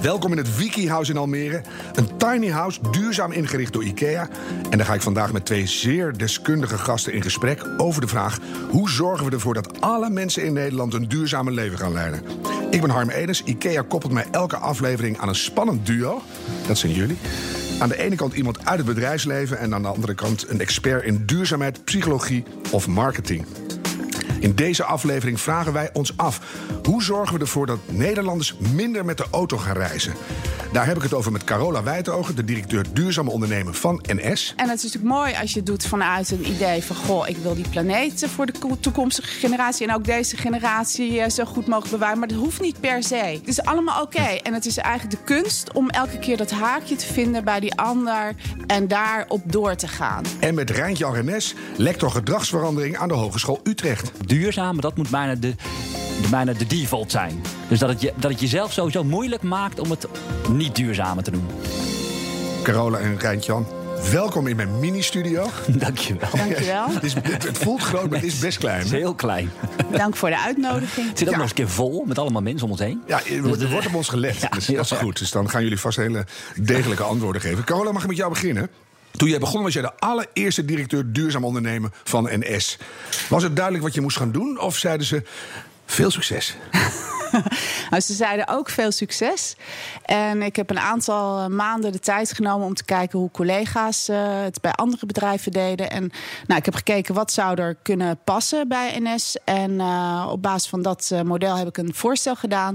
Welkom in het Wiki House in Almere. Een tiny house, duurzaam ingericht door IKEA. En daar ga ik vandaag met twee zeer deskundige gasten in gesprek over de vraag: hoe zorgen we ervoor dat alle mensen in Nederland een duurzame leven gaan leiden? Ik ben Harm Edens. IKEA koppelt mij elke aflevering aan een spannend duo. Dat zijn jullie. Aan de ene kant iemand uit het bedrijfsleven en aan de andere kant een expert in duurzaamheid, psychologie of marketing. In deze aflevering vragen wij ons af: hoe zorgen we ervoor dat Nederlanders minder met de auto gaan reizen? Daar heb ik het over met Carola Wijtogen, de directeur duurzame ondernemen van NS. En het is natuurlijk mooi als je het doet vanuit een idee van: goh, ik wil die planeet voor de toekomstige generatie en ook deze generatie eh, zo goed mogelijk bewaren. Maar dat hoeft niet per se. Het is allemaal oké. En het is eigenlijk de kunst om elke keer dat haakje te vinden bij die ander en daarop door te gaan. En met Rijntje Arrenes, lector gedragsverandering aan de Hogeschool Utrecht. Duurzaam, dat moet bijna de, de, bijna de default zijn. Dus dat het, je, dat het jezelf sowieso moeilijk maakt om het niet duurzamer te doen. Carola en Rijntjan, welkom in mijn mini-studio. Dankjewel. Dankjewel. Het, is, het, het voelt groot, maar het is best klein. Het is heel klein. Dank voor de uitnodiging. Het zit ook nog eens een keer vol met allemaal mensen om ons heen. Ja, er wordt, er wordt op ons gelet. Ja, dus dat is goed. Dus dan gaan jullie vast hele degelijke antwoorden geven. Carola, mag ik met jou beginnen? Toen jij begon was jij de allereerste directeur duurzaam ondernemen van NS. Was het duidelijk wat je moest gaan doen? Of zeiden ze, veel succes? Ze zeiden ook veel succes. En ik heb een aantal eh, maanden de tijd genomen om te kijken hoe collega's eh, het bij andere bedrijven deden. En nou, ik heb gekeken wat zou er kunnen passen bij NS. En eh, op basis van dat model heb ik een voorstel gedaan.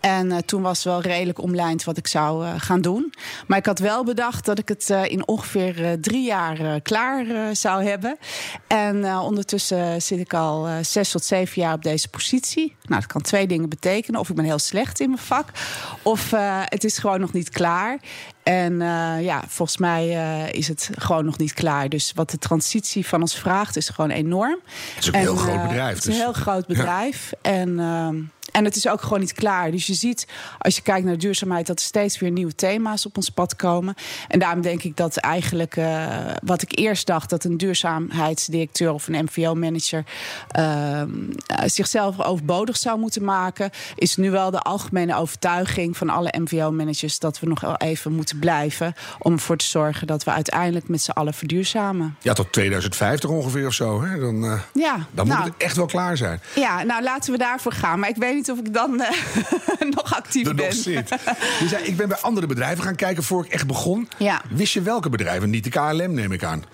En toen was wel redelijk omlijnd wat ik zou gaan doen. Maar ik had wel bedacht dat ik het in ongeveer drie jaar klaar zou hebben. En ondertussen zit ik al zes tot zeven jaar op deze positie. Nou, dat kan twee dingen betekenen. Of ik ben heel slecht in mijn vak, of eh, het is gewoon nog niet klaar. En eh, ja, volgens mij eh, is het gewoon nog niet klaar. Dus wat de transitie van ons vraagt, is gewoon enorm. Het is ook een heel groot bedrijf, Het is een dus- heel groot bedrijf. En, ehm, en het is ook gewoon niet klaar. Dus je ziet, als je kijkt naar duurzaamheid, dat er steeds weer nieuwe thema's op ons pad komen. En daarom denk ik dat eigenlijk eh, wat ik eerst dacht, dat een duurzaamheidsdirecteur of een MVO-manager ehm, eh, zichzelf overbodig zou moeten maken, is nu wel de algemene overtuiging van alle MVO-managers dat we nog wel even moeten blijven om ervoor te zorgen dat we uiteindelijk met z'n allen verduurzamen. Ja, tot 2050 ongeveer of zo. Hè? Dan, eh, Ja, dan moet nou, het echt wel klaar zijn. Ja, nou laten we daarvoor gaan. Maar ik weet niet of ik dan eh, nog actief Er ben. nog zit. Je zei, ik ben bij andere bedrijven gaan kijken voor ik echt begon. Ja. Wist je welke bedrijven? Niet de KLM, neem ik aan.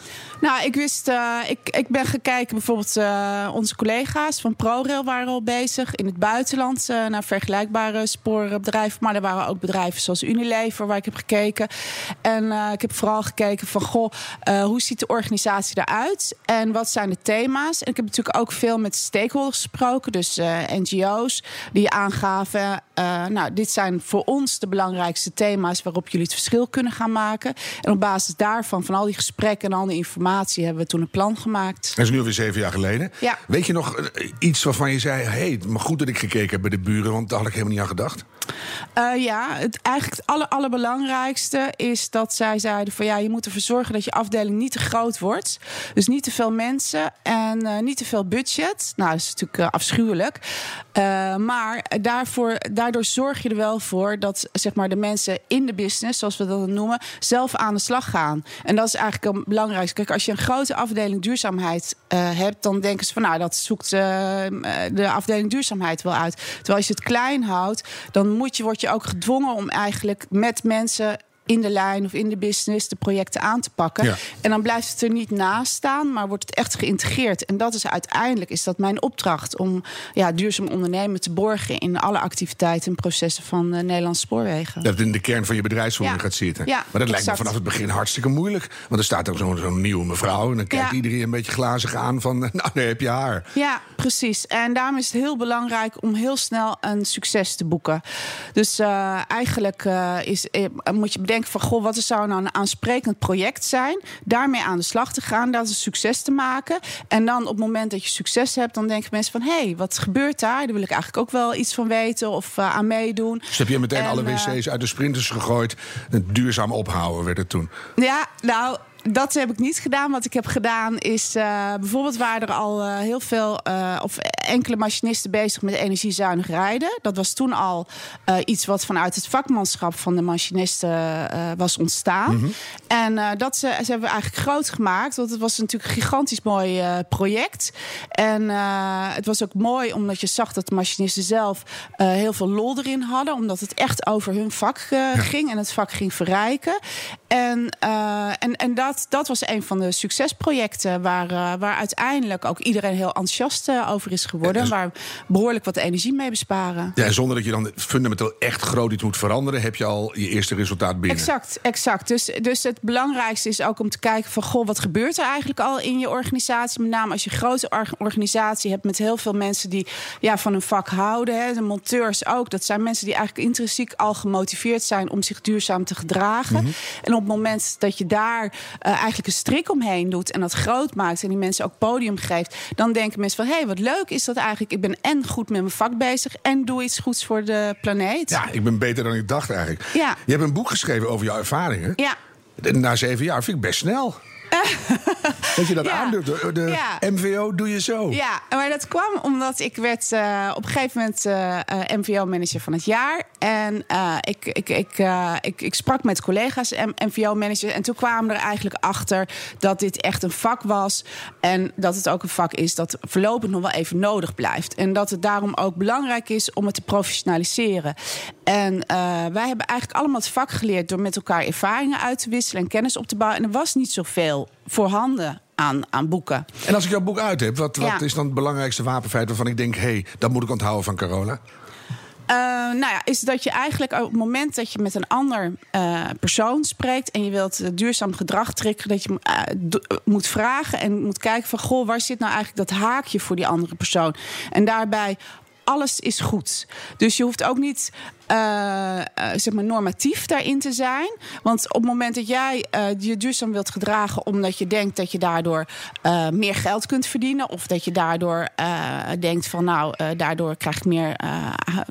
Nou, ik wist, eh, ik, ik ben gaan kijken bijvoorbeeld eh, onze collega's van ProRail waren al bezig in het buitenland naar vergelijkbare sporenbedrijven. Maar er waren ook bedrijven zoals Unilever waar ik heb gekeken. En ik heb vooral gekeken van goh, hoe ziet de organisatie eruit en wat zijn de thema's? En ik heb natuurlijk ook veel met stakeholders gesproken, dus NGO's die aangaven, eh, nou, dit zijn voor ons de belangrijkste thema's waarop jullie het verschil kunnen gaan maken. En op basis daarvan, van al die gesprekken en al die informatie, hebben we toen een plan gemaakt. Dat is nu alweer zeven jaar geleden. Ja. Weet je nog eh, iets waarvan je zei... hé, hey, maar goed dat ik gekeken heb bij de buren... want daar had ik helemaal niet aan gedacht. Eh, ja, het, eigenlijk het aller, allerbelangrijkste is dat zij zeiden van ja, je moet ervoor zorgen dat je afdeling niet te groot wordt. Dus niet te veel mensen en niet te veel budget. Nou, dat is natuurlijk afschuwelijk. Maar daarvoor, daardoor zorg je er wel voor dat zeg maar, de mensen in de business, zoals we dat noemen, zelf aan de slag gaan. En dat is eigenlijk een belangrijkste. Kijk, als je een grote afdeling duurzaamheid eh, hebt, dan denken ze van nou, dat zoekt eh, de afdeling duurzaamheid wel uit. Terwijl als je het klein houdt, dan moet je, word je ook gedwongen om eigenlijk met mensen in de lijn of in de business de projecten aan te pakken. Ja. En dan blijft het er niet naast staan, maar wordt het echt geïntegreerd. En dat is uiteindelijk is dat mijn opdracht om ja, duurzaam ondernemen te borgen in alle activiteiten en processen van uh, Nederlandse spoorwegen. Dat het in de kern van je bedrijfsvoering Ja. gaat zitten. Ja, maar dat lijkt me vanaf het begin hartstikke moeilijk. Want er staat ook zo'n zo'n nieuwe mevrouw... en dan kijkt iedereen een beetje glazig aan van... nou, daar heb je haar. Ja, precies. En daarom is het heel belangrijk om heel snel een succes te boeken. Dus eh, eigenlijk eh, is, moet je bedenken van... goh, wat zou nou een aansprekend project zijn? Daarmee aan de slag te gaan, dat is een succes te maken. En dan op het moment dat je succes hebt... dan denken mensen van, hé, hey, wat gebeurt daar? Daar wil ik eigenlijk ook wel iets van weten of eh, aan meedoen. Dus heb je meteen En, alle eh, wc's uit de sprinters gegooid. Het duurzaam ophouden werd het toen. Ja, nou, dat heb ik niet gedaan. Wat ik heb gedaan is... Uh, bijvoorbeeld waren er al uh, heel veel... Uh, of enkele machinisten bezig met energiezuinig rijden. Dat was toen al iets wat vanuit het vakmanschap van de machinisten was ontstaan. Mm -hmm. En dat ze, ze hebben we eigenlijk groot gemaakt. Want het was natuurlijk een gigantisch mooi project. En het was ook mooi omdat je zag dat de machinisten zelf heel veel lol erin hadden. Omdat het echt over hun vak ging en het vak ging verrijken. En, en, en dat, dat was een van de succesprojecten waar, uh, waar uiteindelijk ook iedereen heel enthousiast uh, over is geworden. Waar behoorlijk wat energie mee besparen. Ja, zonder dat je dan fundamenteel echt groot iets moet veranderen, heb je al je eerste resultaat binnen. Exact, exact. Dus, dus het belangrijkste is ook om te kijken van goh, wat gebeurt er eigenlijk al in je organisatie? Met name als je een grote organisatie hebt met heel veel mensen die ja, van hun vak houden. Hè, de monteurs ook. Dat zijn mensen die eigenlijk intrinsiek al gemotiveerd zijn om zich duurzaam te gedragen. Mm -hmm. En op het moment dat je daar eigenlijk een strik omheen doet en dat groot maakt en die mensen ook podium geeft, dan denken mensen van hé, hey, wat leuk is dat eigenlijk. Ik ben en goed met mijn vak bezig en doe iets goeds voor de planeet. Ja, ik ben beter dan ik dacht eigenlijk. Ja. Je hebt een boek geschreven over jouw ervaringen. Ja. Na zeven jaar vind ik best snel. dat je dat ja. aandurft. De, de ja. MVO doe je zo. Ja, maar dat kwam omdat ik werd uh, op een gegeven moment uh, uh, MVO-manager van het jaar. En ik, ik, ik, ik, ik sprak met collega's MVO-managers. En toen kwamen er eigenlijk achter dat dit echt een vak was. En dat het ook een vak is dat voorlopig nog wel even nodig blijft. En dat het daarom ook belangrijk is om het te professionaliseren. En wij hebben eigenlijk allemaal het vak geleerd door met elkaar ervaringen uit te wisselen en kennis op te bouwen. En er was niet zoveel voorhanden aan, aan boeken. En als ik jouw boek uit heb, wat, wat ja. is dan het belangrijkste wapenfeit waarvan ik denk: hé, hey, dat moet ik onthouden van corona? Uh, nou ja, is dat je eigenlijk op het moment dat je met een ander uh, persoon spreekt en je wilt duurzaam gedrag trekken, dat je uh, moet vragen en moet kijken van goh, waar zit nou eigenlijk dat haakje voor die andere persoon? En daarbij alles is goed. Dus je hoeft ook niet uh, uh, zeg maar normatief daarin te zijn. Want op het moment dat jij uh, je duurzaam wilt gedragen omdat je denkt dat je daardoor meer geld kunt verdienen, of dat je daardoor denkt van nou, daardoor krijg ik meer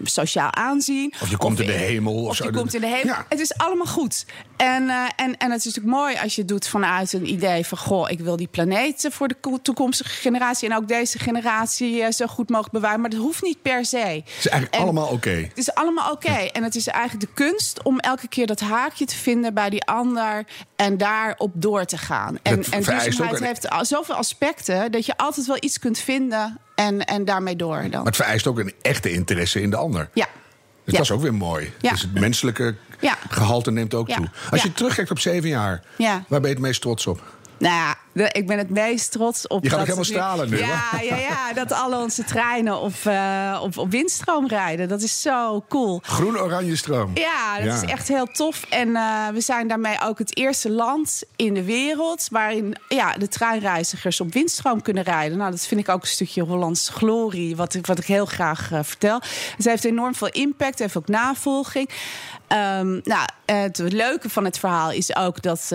sociaal aanzien. Of je komt of, in de hemel. Of, of je zo. komt in de hemel. Ja. Het is allemaal goed. En, en, en het is natuurlijk mooi als je het doet vanuit een idee van goh, ik wil die planeet voor de toekomstige generatie en ook deze generatie zo goed mogelijk bewaren. Maar dat hoeft niet per se. Het is eigenlijk en allemaal oké. Okay. Het is allemaal oké. Okay. En het is eigenlijk de kunst om elke keer dat haakje te vinden bij die ander en daarop door te gaan. En, en duurzaamheid een... heeft zoveel aspecten dat je altijd wel iets kunt vinden en, en daarmee door. Dan. Maar het vereist ook een echte interesse in de ander. Ja. Dus ja. dat is ook weer mooi. Ja. Dus het menselijke ja. gehalte neemt ook toe. Als je terugkijkt op zeven jaar, waar ben je het meest trots op? Nou ja, ik ben het meest trots op. Je gaat dat helemaal stralen nu. Ja, ja, ja, dat alle onze treinen op, uh, op, op windstroom rijden. Dat is zo cool. Groen-oranje stroom. Ja, dat ja. is echt heel tof. En uh, we zijn daarmee ook het eerste land in de wereld waarin ja, de treinreizigers op windstroom kunnen rijden. Nou, dat vind ik ook een stukje Hollands glorie, wat ik, wat ik heel graag uh, vertel. Het heeft enorm veel impact, heeft ook navolging. Um, nou, het leuke van het verhaal is ook dat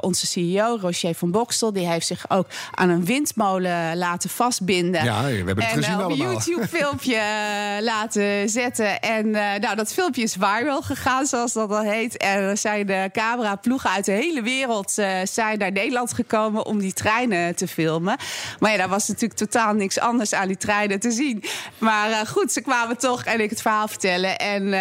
onze CEO, Roger van Bokstel, die heeft zich ook aan een windmolen laten vastbinden. Ja, we hebben het en, gezien uh, allemaal. een YouTube-filmpje laten zetten. En nou, dat filmpje is viral gegaan, zoals dat al heet. En er zijn de cameraploegen uit de hele wereld zijn naar Nederland gekomen om die treinen te filmen. Maar ja, daar was natuurlijk totaal niks anders aan die treinen te zien. Maar goed, ze kwamen toch en ik het verhaal vertellen. En,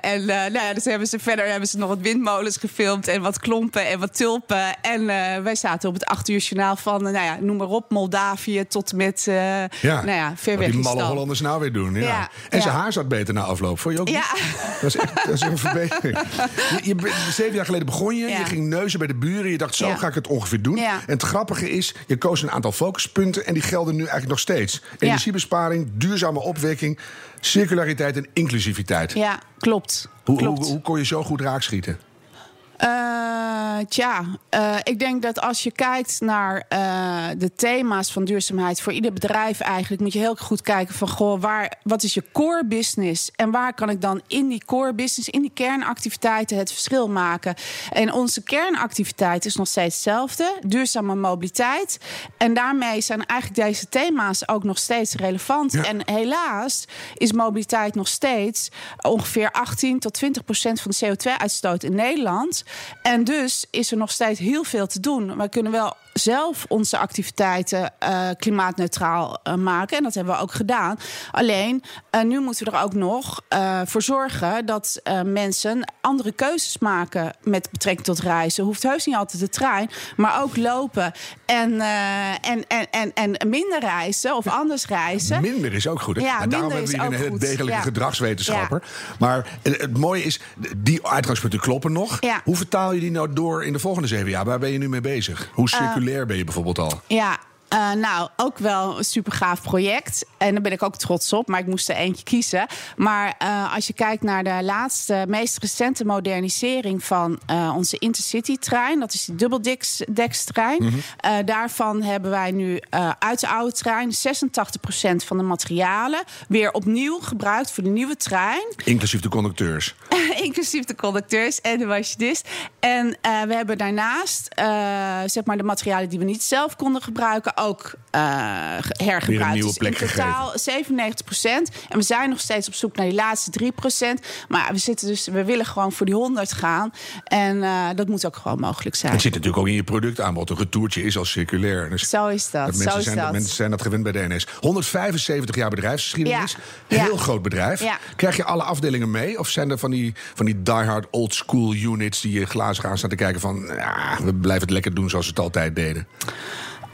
en nou ja, dus hebben ze verder hebben ze nog wat windmolens gefilmd en wat klompen en wat tulpen. En wij zaten op het acht uur journaal van, nou ja, noem maar op, Moldavië tot met, uh, ja. nou ja, ver weg. Die malle Hollanders nou weer doen. Ja. ja. En zijn haar zat beter na afloop. Vond je ook ja. niet? Dat is echt dat is een verbetering. je, je, zeven jaar geleden begon je. Je ging neuzen bij de buren. Je dacht, zo ga ik het ongeveer doen. En het grappige is, je koos een aantal focuspunten. En die gelden nu eigenlijk nog steeds. Energiebesparing, duurzame opwekking, circulariteit en inclusiviteit. Ja, klopt. Hoe, klopt. hoe, hoe kon je zo goed raakschieten? Uh, tja, uh, ik denk dat als je kijkt naar uh, de thema's van duurzaamheid voor ieder bedrijf eigenlijk, moet je heel goed kijken van goh, waar, wat is je core business en waar kan ik dan in die core business, in die kernactiviteiten het verschil maken. En onze kernactiviteit is nog steeds hetzelfde, duurzame mobiliteit. En daarmee zijn eigenlijk deze thema's ook nog steeds relevant. Ja. En helaas is mobiliteit nog steeds ongeveer 18 tot 20 procent van de CO2-uitstoot in Nederland. En dus is er nog steeds heel veel te doen. We kunnen wel zelf onze activiteiten uh, klimaatneutraal uh, maken. En dat hebben we ook gedaan. Alleen, uh, nu moeten we er ook nog voor zorgen dat mensen andere keuzes maken met betrekking tot reizen. Hoeft heus niet altijd de trein, maar ook lopen en, en, en, en, en minder reizen of anders reizen. Minder is ook goed. Hè? Ja, daarom hebben we hier een degelijke ja. gedragswetenschapper. Ja. Maar het mooie is, die uitgangspunten kloppen nog. Ja. Hoe vertaal je die nou door in de volgende zeven jaar? Waar ben je nu mee bezig? Hoe circulair ben je bijvoorbeeld al? Ja, uh, nou, ook wel een super gaaf project. En daar ben ik ook trots op, maar ik moest er eentje kiezen. Maar uh, als je kijkt naar de laatste, meest recente modernisering van uh, onze Intercity-trein, dat is die dubbeldeks-trein. Mm -hmm. daarvan hebben wij nu uit de oude trein 86% van de materialen weer opnieuw gebruikt voor de nieuwe trein. Inclusief de conducteurs. Inclusief de conducteurs en de machinist. En we hebben daarnaast zeg maar de materialen die we niet zelf konden gebruiken ook uh, hergebruikt. Dus in totaal 97 procent. En we zijn nog steeds op zoek naar die laatste 3 procent. Maar we zitten dus, we willen gewoon voor die 100 gaan. En uh, dat moet ook gewoon mogelijk zijn. Het zit natuurlijk ook in je productaanbod. Een retourtje is al circulair. Dus Zo is dat. dat mensen, Zo is zijn, dat. mensen zijn dat gewend bij de NS. 175 jaar bedrijfsgeschiedenis. Ja. Heel Ja. groot bedrijf. Ja. Krijg je alle afdelingen mee? Of zijn er van die, van die diehard old school units die je glazen gaan staan te kijken van... Ja, we blijven het lekker doen zoals we het altijd deden?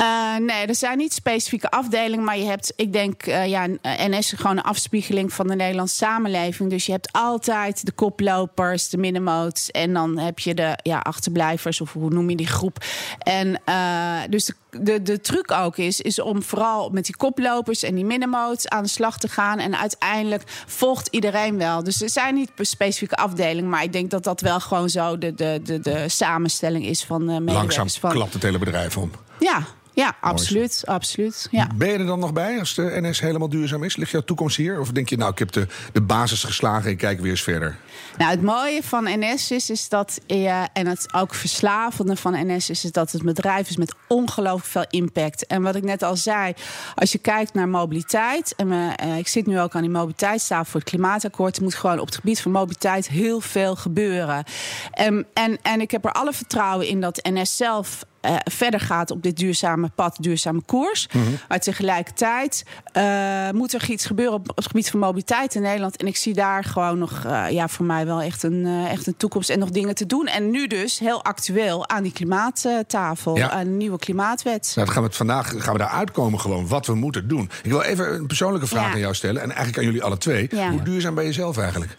Uh, nee, er zijn niet specifieke afdelingen, maar je hebt, ik denk, uh, ja, NS is gewoon een afspiegeling van de Nederlandse samenleving. Dus je hebt altijd de koplopers, de middenmoots en dan heb je de ja, achterblijvers, of hoe noem je die groep. En uh, dus de, de, de truc ook is, is om vooral met die koplopers en die middenmoots aan de slag te gaan. En uiteindelijk volgt iedereen wel. Dus er zijn niet specifieke afdelingen, maar ik denk dat dat wel gewoon zo de, de, de, de samenstelling is van uh, medewerkers. Langzaam van, klapt het hele bedrijf om. Ja, ja, absoluut. absoluut ja. Ben je er dan nog bij als de NS helemaal duurzaam is? Ligt jouw toekomst hier? Of denk je, nou, ik heb de, de basis geslagen, ik kijk weer eens verder? Nou, het mooie van NS is, is dat, ja, en het ook verslavende van NS is, is dat het bedrijf is met ongelooflijk veel impact. En wat ik net al zei, als je kijkt naar mobiliteit, en we, uh, ik zit nu ook aan die mobiliteitstafel voor het klimaatakkoord, er moet gewoon op het gebied van mobiliteit heel veel gebeuren. En, en, en ik heb er alle vertrouwen in dat NS zelf uh, verder gaat op dit duurzame pad, duurzame koers. Mm -hmm. Maar tegelijkertijd uh, moet er iets gebeuren op het gebied van mobiliteit in Nederland. En ik zie daar gewoon nog, uh, ja, voor mij wel echt een, echt een toekomst en nog dingen te doen. En nu dus heel actueel aan die klimaattafel, ja. aan de nieuwe klimaatwet. Nou, gaan we het vandaag gaan we daar uitkomen gewoon wat we moeten doen. Ik wil even een persoonlijke vraag ja. aan jou stellen en eigenlijk aan jullie alle twee. Ja. Hoe duurzaam ben je zelf eigenlijk?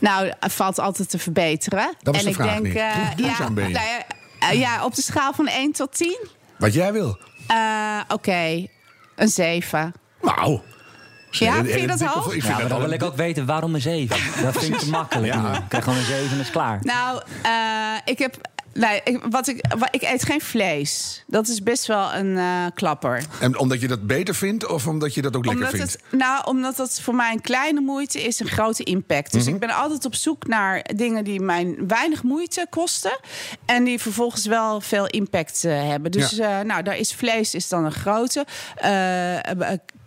Nou, valt altijd te verbeteren. Dat was en de vraag ik denk, niet. Hoe duurzaam ja, ben je? Nou ja, uh, ja, op de schaal van 1 tot 10? Wat jij wil. Uh, Oké, okay. een 7. Nou. Ja, vind je dat hoog? Ik vind ja, maar dan wil ik ook weten waarom een 7. Dat vind ik te makkelijk. Ja. Ik krijg gewoon een 7 en is klaar. Nou, uh, ik heb Nee, ik, wat ik, wat, ik eet geen vlees. Dat is best wel een uh, klapper. En omdat je dat beter vindt of omdat je dat ook lekker omdat vindt? Het, nou, omdat dat voor mij een kleine moeite is, een grote impact. Dus mm -hmm. ik ben altijd op zoek naar dingen die mij weinig moeite kosten. En die vervolgens wel veel impact uh, hebben. Dus ja. uh, nou, daar is vlees is dan een grote.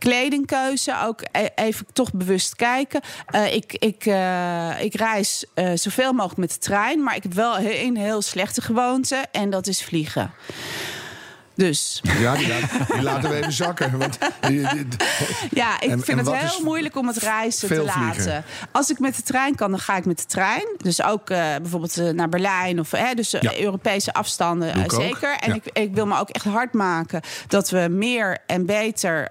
Kledingkeuze ook e even toch bewust kijken. Uh, ik, ik, uh, ik reis uh, zoveel mogelijk met de trein, maar ik heb wel een heel slechte gewoonte en dat is vliegen. Dus. Ja, die, laat, die laten we even zakken. Want die, die, ja, ik en, vind en het heel moeilijk om het reizen te laten. Vliegen. Als ik met de trein kan, dan ga ik met de trein. Dus ook uh, bijvoorbeeld uh, naar Berlijn of hè, dus uh, ja. Europese afstanden uh, zeker. En ja. ik, ik, wil me ook echt hard maken dat we meer en beter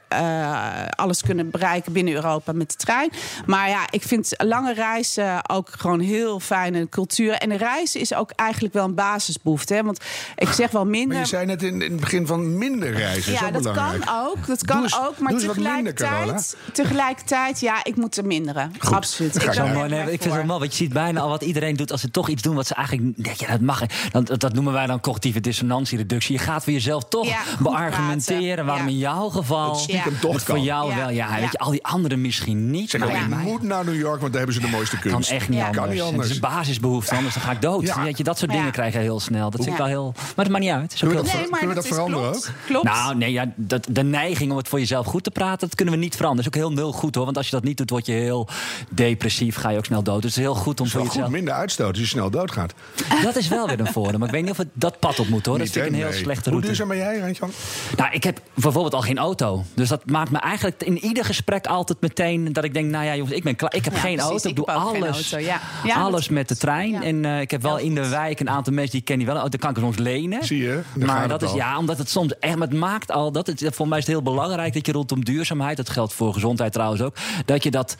alles kunnen bereiken binnen Europa met de trein. Maar ja, ik vind lange reizen ook gewoon heel fijne cultuur. En reizen is ook eigenlijk wel een basisbehoefte. Hè? Want ik zeg wel minder. Maar je zei net in, in begin van minder reizen. Ja, dat belangrijk. kan ook. Dat kan eens, ook. Maar tegelijkertijd, minder, tegelijkertijd, ja, ik moet er minderen. Goed. Absoluut. Ik, zo mooi, nee, ik vind het wel mooi, want je ziet bijna al wat iedereen doet als ze toch iets doen wat ze eigenlijk. Nee, ja, dat mag. Dan, dat, dat noemen wij dan cognitieve dissonantiereductie. Je gaat voor jezelf toch ja, beargumenteren waarom ja. in jouw geval. Het stiekem toch het voor jou wel. Ja, weet je, al die anderen misschien niet. Zeg, maar je moet naar New York, want daar hebben ze de mooiste kunst. Kan echt niet, anders. Kan niet anders. Het is een basisbehoefte, anders dan ga ik dood. Weet je, dat soort dingen krijg je heel snel. Dat vind ik wel heel. Maar het maakt niet uit. Kunnen we dat, nee, maar dat is anderen ook. klopt, klopt. Nou, nee, ja, dat, de neiging om het voor jezelf goed te praten, dat kunnen we niet veranderen. Dat is ook heel nul goed hoor. Want als je dat niet doet, word je heel depressief, ga je ook snel dood. Dus het is heel goed om Het is voor wel goed, jezelf. minder uitstoot als je snel doodgaat. Dat is wel weer een voordeel. Maar ik weet niet of het dat pad op moet hoor. Dat Niet, vind ik een heel Nee. slechte Hoe route. duurzaam ben jij, Randjan? Nou, ik heb bijvoorbeeld al geen auto. Dus dat maakt me eigenlijk in ieder gesprek altijd meteen dat ik denk, nou ja, jongens, ik ben klaar. Ik heb Ja, geen precies. auto. Ik, Ik doe alles, auto, ja. Ja, alles met de trein. Ja. En eh, ik heb wel in de wijk een aantal mensen die kennen die wel. Oh, dan kan ik soms lenen. Zie je, daar Maar dat is al. ja, omdat het soms echt, maar het maakt al dat het voor mij is het heel belangrijk dat je rondom duurzaamheid, dat geldt voor gezondheid trouwens ook, dat je dat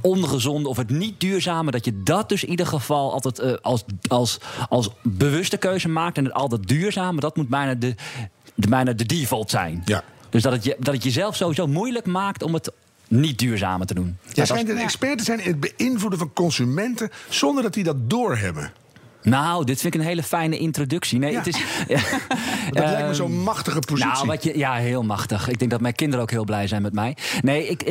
ongezonde of het niet duurzame, dat je dat dus in ieder geval altijd eh, als, als, als bewuste keuze maakt. En het altijd duurzame, dat moet bijna de, de, bijna de default zijn. Ja. Dus dat het, je, dat het jezelf sowieso moeilijk maakt om het niet duurzamer te doen. Jij Dat schijnt een Ja. expert te zijn in het beïnvloeden van consumenten... zonder dat die dat doorhebben. Nou, dit vind ik een hele fijne introductie. Nee, Ja. het is. Dat lijkt me Ehm, zo'n machtige positie. Nou, wat je, ja, heel machtig. Ik denk dat mijn kinderen ook heel blij zijn met mij. Nee, ik.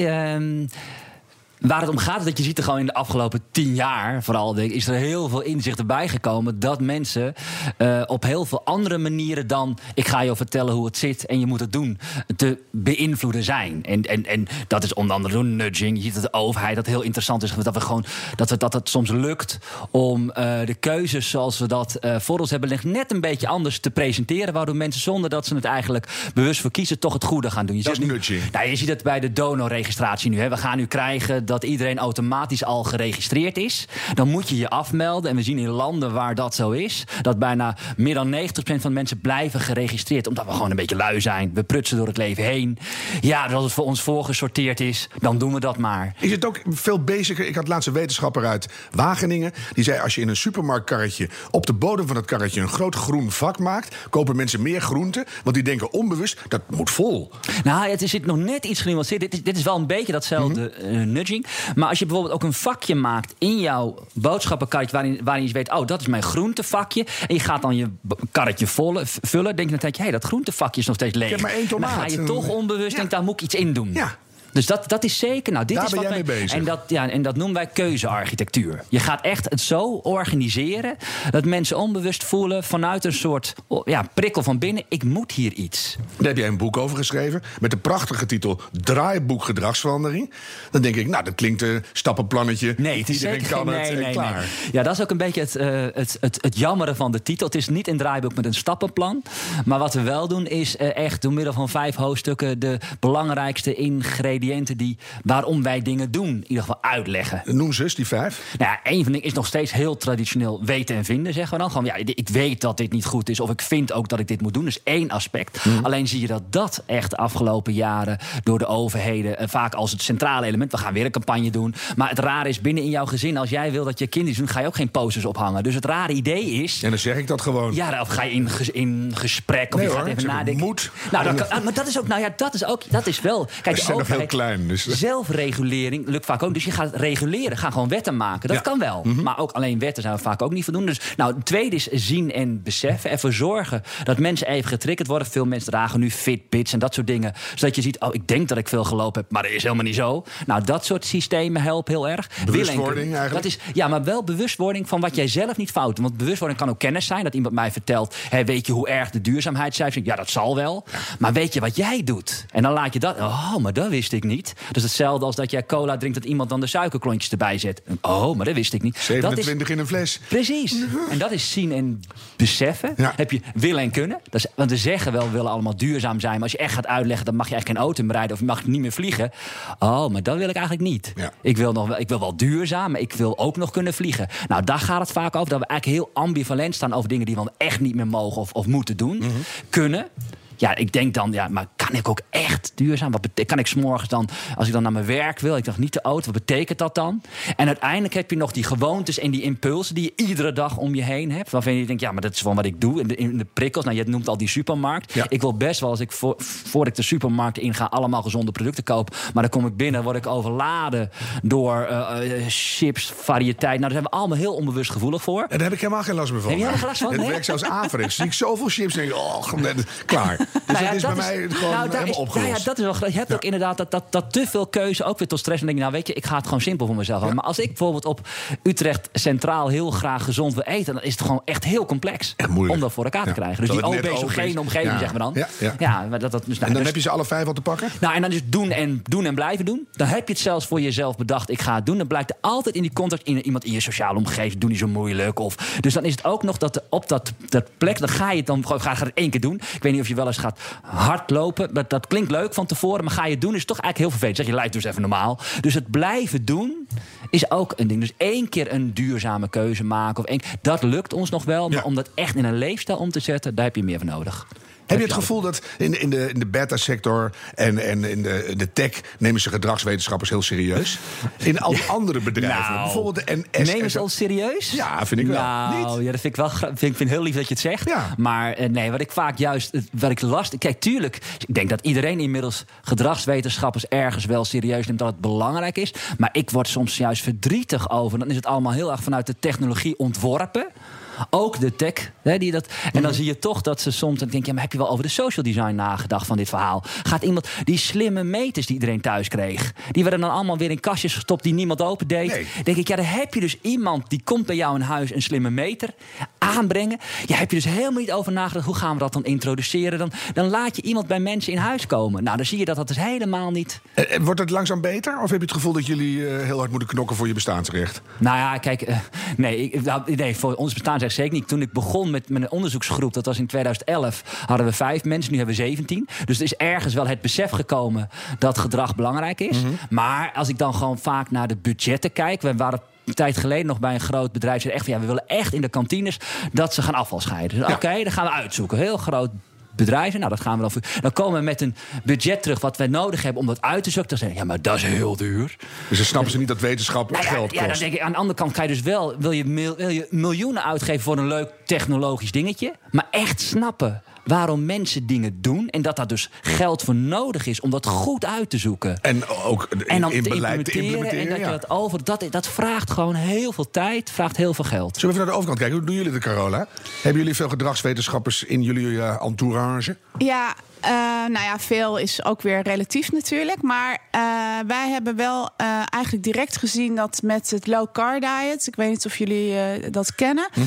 Waar het om gaat is dat je ziet er gewoon in de afgelopen tien jaar, vooral denk ik, is er heel veel inzicht erbij gekomen dat mensen eh, op heel veel andere manieren dan ik ga je vertellen hoe het zit en je moet het doen, te beïnvloeden zijn. En, en, en dat is onder andere door nudging. Je ziet dat de overheid dat heel interessant is, dat we gewoon dat, we, dat het soms lukt om eh, de keuzes zoals we dat eh, voor ons hebben liggen net een beetje anders te presenteren, waardoor mensen zonder dat ze het eigenlijk bewust voor kiezen toch het goede gaan doen. Je Dat is nu- nudging. nou, je ziet het bij de donorregistratie nu. Hè. We gaan nu krijgen dat iedereen automatisch al geregistreerd is. Dan moet je je afmelden. En we zien in landen waar dat zo is... dat bijna meer dan 90% van de mensen blijven geregistreerd. Omdat we gewoon een beetje lui zijn. We prutsen door het leven heen. Ja, dus als het voor ons voorgesorteerd is, dan doen we dat maar. Is het ook veel beziger? Ik had laatst een wetenschapper uit Wageningen. Die zei: als je in een supermarktkarretje op de bodem van het karretje een groot groen vak maakt, kopen mensen meer groenten. Want die denken onbewust dat moet vol. Nou, het zit nog net iets genuanceerd. Dit is, dit is wel een beetje datzelfde Mhm. eh, nudging. Maar als je bijvoorbeeld ook een vakje maakt in jouw boodschappenkarretje... waarin, waarin je weet, oh, dat is mijn groentevakje... en je gaat dan je karretje volle- v- vullen... denk je dan, hé, hey, dat groentevakje is nog steeds leeg. heb maar één En dan tomaat. ga je toch onbewust, Ja. denk daar moet ik iets in doen. Ja. Dus dat, dat is zeker. Nou, dit Daar is ben wat jij mee bezig. En dat, ja, en dat noemen wij keuzearchitectuur. Je gaat echt het zo organiseren dat mensen onbewust voelen vanuit een soort oh, ja, prikkel van binnen: ik moet hier iets. Daar heb jij een boek over geschreven. Met de prachtige titel Draaiboek Gedragsverandering. Dan denk ik, nou, dat klinkt een stappenplannetje. Nee, het is Iedereen zeker kan geen- het nee, en nee, klaar. nee. Ja, dat is ook een beetje het, eh, het, het, het jammeren van de titel. Het is niet een draaiboek met een stappenplan. Maar wat we wel doen is eh, echt door middel van vijf hoofdstukken... de belangrijkste ingrediënten die, waarom wij dingen doen, in ieder geval uitleggen. Noem zus, die vijf. Nou ja, een van de dingen is nog steeds heel traditioneel weten en vinden, zeggen we dan. Gewoon, ja, ik weet dat dit niet goed is, of ik vind ook dat ik dit moet doen. Dus één aspect. Alleen zie je dat dat echt de afgelopen jaren door de overheden, eh, vaak als het centrale element, we gaan weer een campagne doen. Maar het rare is binnen in jouw gezin, als jij wil dat je kinderen doen, ga je ook geen posters ophangen. Dus het rare idee is. En dan zeg ik dat gewoon. Ja, of ga je in, ges- in gesprek of Nee je gaat hoor, even nadenken. moet. Nou, kan- ah, maar dat is ook, nou ja, dat is ook, dat is wel. Kijk, Ze de overheid- klein, dus- Zelfregulering lukt vaak ook. Dus je gaat reguleren, ga gewoon wetten maken. Dat Ja. kan wel. Maar ook alleen wetten zijn we vaak ook niet voldoende. Dus nou, het tweede is zien en beseffen. Ervoor zorgen dat mensen even getriggerd worden. Veel mensen dragen nu Fitbits en dat soort dingen. Zodat je ziet, oh, ik denk dat ik veel gelopen heb, maar dat is helemaal niet zo. Nou, dat soort systemen helpen heel erg. Bewustwording eigenlijk? Dat is, ja, maar wel bewustwording van wat jij zelf niet fout doet. Want bewustwording kan ook kennis zijn. Dat iemand mij vertelt, hé, weet je hoe erg de duurzaamheidscijfers zijn? Ja, dat zal wel. Maar weet je wat jij doet? En dan laat je dat, oh, maar dat wist ik niet. Dus hetzelfde als dat jij cola drinkt, dat iemand dan de suikerklontjes erbij zet. Oh, maar dat wist ik niet. Dat is, 27 in een fles. Precies. En dat is zien en beseffen. Ja. Heb je willen en kunnen. Dat is, want we zeggen wel, we willen allemaal duurzaam zijn. Maar als je echt gaat uitleggen, dan mag je eigenlijk geen auto meer rijden... of je mag niet meer vliegen. Oh, maar dat wil ik eigenlijk niet. Ja. Ik, wil nog, wel- ik wil wel duurzaam, maar ik wil ook nog kunnen vliegen. Nou, daar gaat het vaak over. Dat we eigenlijk heel ambivalent staan over dingen... die we echt niet meer mogen of, of moeten doen. Mhm. Kunnen. Ja, ik denk dan, ja, maar kan ik ook echt duurzaam? Wat kan ik s'morgens dan, als ik dan naar mijn werk wil, ik dacht niet de auto, wat betekent dat dan? En uiteindelijk heb je nog die gewoontes en die impulsen die je iedere dag om je heen hebt. Waarvan je denkt, ja, maar dat is gewoon wat ik doe. In de, in de prikkels, nou, je noemt al die supermarkt. Ja. Ik wil best wel, als ik voor, voor ik de supermarkt inga, allemaal gezonde producten koop. Maar dan kom ik binnen, word ik overladen door eh, eh, chips, variëteit. Nou, daar zijn we allemaal heel onbewust gevoelig voor. En daar heb ik helemaal geen last meer van. Heb jij er geen last van? Het werkt zelfs averechts. Zie ik zoveel chips en denk ik, oh, net- klaar. Dus dat is bij mij gewoon nou, helemaal opgelost. nou ja, dat is wel, je hebt ook inderdaad dat, dat, dat te veel keuze ook weer tot stress. En dan denk je, nou weet je, ik ga het gewoon simpel voor mezelf houden. Maar als ik bijvoorbeeld op Utrecht Centraal heel graag gezond wil eten... dan is het gewoon echt heel complex om dat voor elkaar te krijgen. Dus die obesogene omgeving, zeggen we dan. Ja, ja. maar dat, dat, dus, nou, En dan dus- heb je ze alle vijf al te pakken? nou, en dan is doen en, doen en blijven doen. Dan heb je het zelfs voor jezelf bedacht, ik ga het doen. Dan blijkt er altijd in die contact in, iemand in je sociale omgeving... doe niet zo moeilijk. Of, dus dan is het ook nog dat op dat, dat plek... dan ga je het dan gewoon één keer doen. Ik weet niet of je wel eens gaat hardlopen. Dat, dat klinkt leuk van tevoren, maar ga je doen... is toch eigenlijk heel vervelend. Zeg je, lijf dus even normaal. Dus het blijven doen is ook een ding. Dus één keer een duurzame keuze maken. Of één, dat lukt ons nog wel. Maar Ja. om dat echt in een leefstijl om te zetten... daar heb je meer voor nodig. Heb je het gevoel dat in, de- in de, in de beta-sector en, en in de, de tech nemen ze gedragswetenschappers heel serieus? In al andere bedrijven, Nou, bijvoorbeeld de NS. Nemen ze ons serieus? Ja, vind ik wel. Nou, Niet? ja, dat vind ik wel. Vind, ik vind heel lief dat je het zegt. Ja. Maar eh, nee, wat ik vaak juist, wat ik last. Kijk, tuurlijk. Ik denk dat iedereen inmiddels gedragswetenschappers ergens wel serieus neemt dat het belangrijk is. Maar ik word soms juist verdrietig over. Dan is het allemaal heel erg vanuit de technologie ontworpen. Ook de tech. Hè, die dat, en Mhm. dan zie je toch dat ze soms. Dan denk je, ja, maar heb je wel over de social design nagedacht van dit verhaal? Gaat iemand. Die slimme meters die iedereen thuis kreeg. Die werden dan allemaal weer in kastjes gestopt die niemand opendeed. Nee. Denk ik, ja, dan heb je dus iemand die komt bij jou in huis een slimme meter aanbrengen. Ja, heb je dus helemaal niet over nagedacht. Hoe gaan we dat dan introduceren? Dan, dan laat je iemand bij mensen in huis komen. Nou, dan zie je dat dat dus helemaal niet. Eh, eh, Wordt het langzaam beter? Of heb je het gevoel dat jullie eh, heel hard moeten knokken voor je bestaansrecht? Nou ja, kijk, nee, ik, nou, nee, voor ons bestaan zegt zeker niet. Toen ik begon met mijn onderzoeksgroep, dat was in 2011, hadden we vijf mensen, nu hebben we 17. Dus er is ergens wel het besef gekomen dat gedrag belangrijk is. Maar als ik dan gewoon vaak naar de budgetten kijk, we waren een tijd geleden nog bij een groot bedrijf. Ze echt van, ja, we willen echt in de kantines dat ze gaan afval scheiden. Dus, Ja. Oké, dan gaan we uitzoeken. Heel groot bedrijven. Nou, dat gaan we dan. voor- Dan komen we met een budget terug wat wij nodig hebben om dat uit te zoeken. Dan zeggen, ja, maar dat is heel duur. Dus dan snappen ze niet dat wetenschap Nou geld ja, dan kost. denk ik, aan de andere kant ga je dus wel... Wil je, mil- wil je miljoenen uitgeven voor een leuk technologisch dingetje... maar echt snappen waarom mensen dingen doen... en dat daar dus geld voor nodig is om dat goed uit te zoeken... En ook in, en dan in te beleid te implementeren, implementeren. en dat ja. je dat over... Dat, dat vraagt gewoon heel veel tijd, vraagt heel veel geld. Zullen we even naar de overkant kijken? Hoe doen jullie het, Carola? Hebben jullie veel gedragswetenschappers in jullie eh, entourage? Ja, eh, nou ja, veel is ook weer relatief natuurlijk. Maar eh, wij hebben wel eh, eigenlijk direct gezien dat met het low car diet. Ik weet niet of jullie eh, dat kennen. Eh,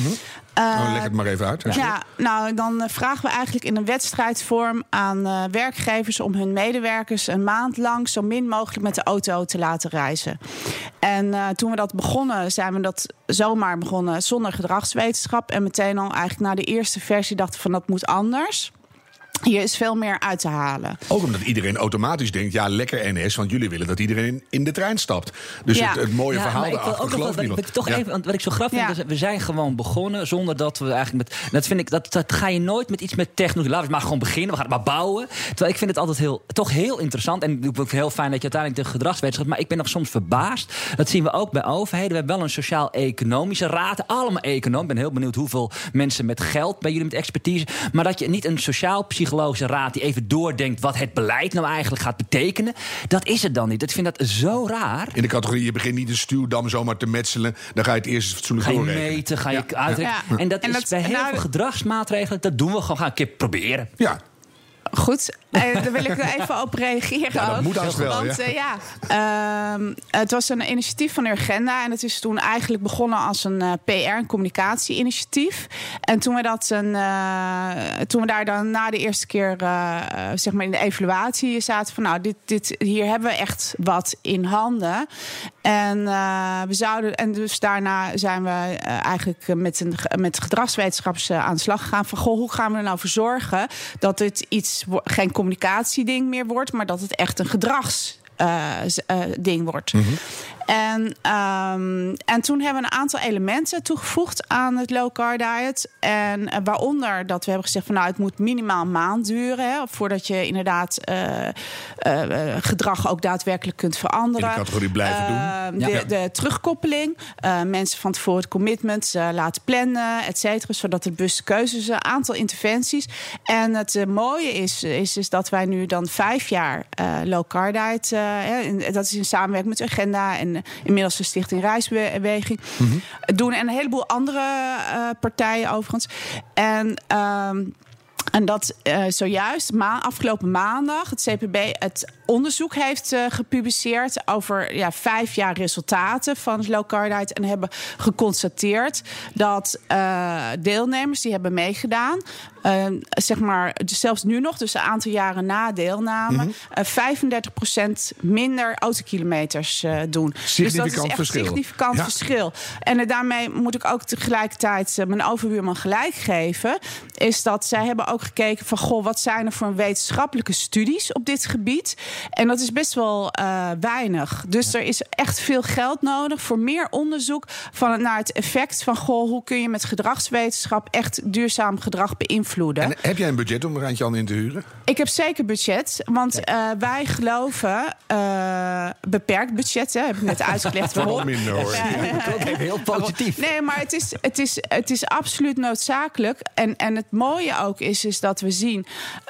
oh, leg het maar even uit. ja, nou, dan eh, vragen we eigenlijk in een wedstrijdvorm aan eh, werkgevers om hun medewerkers een maand lang zo min mogelijk met de auto te laten reizen. En eh, toen we dat begonnen, zijn we dat zomaar begonnen zonder gedragswetenschap. En meteen al eigenlijk na de eerste versie dachten van dat moet anders. Hier is veel meer uit te halen. Ook omdat iedereen automatisch denkt, ja, lekker NS, want jullie willen dat iedereen in de trein stapt. Dus Ja. het, het mooie Ja, verhaal maar ik wil daarachter ook nog gelooft wat, toch Ja. even, want wat ik zo grappig Ja. vind, is, we zijn gewoon begonnen zonder dat we eigenlijk met. Dat vind ik, dat, dat ga je nooit met iets met technologie. Laten we maar gewoon beginnen, we gaan het maar bouwen. Terwijl ik vind het altijd heel, toch heel interessant. En ik vind het heel fijn dat je uiteindelijk de gedragswetenschap. Maar ik ben nog soms verbaasd. Dat zien we ook bij overheden. We hebben wel een sociaal-economische raad. Allemaal econoom. Ik ben heel benieuwd hoeveel mensen met geld bij jullie met expertise. Maar dat je niet een sociaal-psychologische raad die even doordenkt wat het beleid nou eigenlijk gaat betekenen. Dat is het dan niet. Ik vind dat zo raar. In de categorie, je begint niet een stuwdam zomaar te metselen. Dan ga je het eerst eens fatsoenlijk Ga je doorrekenen. meten, ga je uitrekenen. Ja. En dat En is dat- bij heel nou, veel gedragsmaatregelen, dat doen we gewoon. Gaan een keer proberen. Ja, Goed, eh, daar wil ik er even op reageren. Ja, dat ook. moet wel, Want ja. eh, ja, ehm, het was een initiatief van Urgenda. En het is toen eigenlijk begonnen als een eh, PR- en communicatie-initiatief. En toen we, dat een, toen we daar dan na de eerste keer zeg maar in de evaluatie zaten van... nou, dit, dit, hier hebben we echt wat in handen. En, we zouden, en dus daarna zijn we eigenlijk met, een, met gedragswetenschappers aan de slag gegaan. Van goh, hoe gaan we er nou voor zorgen dat dit iets geen communicatieding meer wordt, maar dat het echt een gedrags. eh, eh, wordt. En, ehm, en toen hebben we een aantal elementen toegevoegd aan het low car diet. En eh, waaronder dat we hebben gezegd van nou, het moet minimaal een maand duren. Hè, voordat je inderdaad eh, eh, gedrag ook daadwerkelijk kunt veranderen. In de categorie blijven doen. Ehm, de, Ja. de terugkoppeling. mensen van tevoren het commitment laten plannen, et cetera. Zodat het bewuste keuzes, een aantal interventies. En het mooie is, is, is dat wij nu dan vijf jaar low car diet... hè, en dat is in samenwerking met Agenda en inmiddels de Stichting Reisbeweging doen. En een heleboel andere eh, partijen overigens. En... ehm, En dat uh, zojuist ma afgelopen maandag het CPB het onderzoek heeft uh, gepubliceerd over ja, vijf jaar resultaten van low. En hebben geconstateerd dat uh, deelnemers die hebben meegedaan, zeg maar zelfs nu nog, dus een aantal jaren na deelname, mm -hmm. 35% minder autokilometers doen. Significant dus dat is echt verschil. significant Ja. verschil. En daarmee moet ik ook tegelijkertijd mijn overbuurman gelijk geven, is dat zij hebben ook gekeken van goh, wat zijn er voor wetenschappelijke studies op dit gebied? En dat is best wel uh, weinig. Dus er is echt veel geld nodig voor meer onderzoek van, naar het effect van goh, hoe kun je met gedragswetenschap echt duurzaam gedrag beïnvloeden? En heb jij een budget om er eentje al in te huren? Ik heb zeker budget, want uh, wij geloven uh, beperkt budget. Hè, heb ik net uitgelegd waarom. minder hoor. Heel positief. Nee, maar het is, het is, het is absoluut noodzakelijk. En, en het mooie ook is, is dat we zien.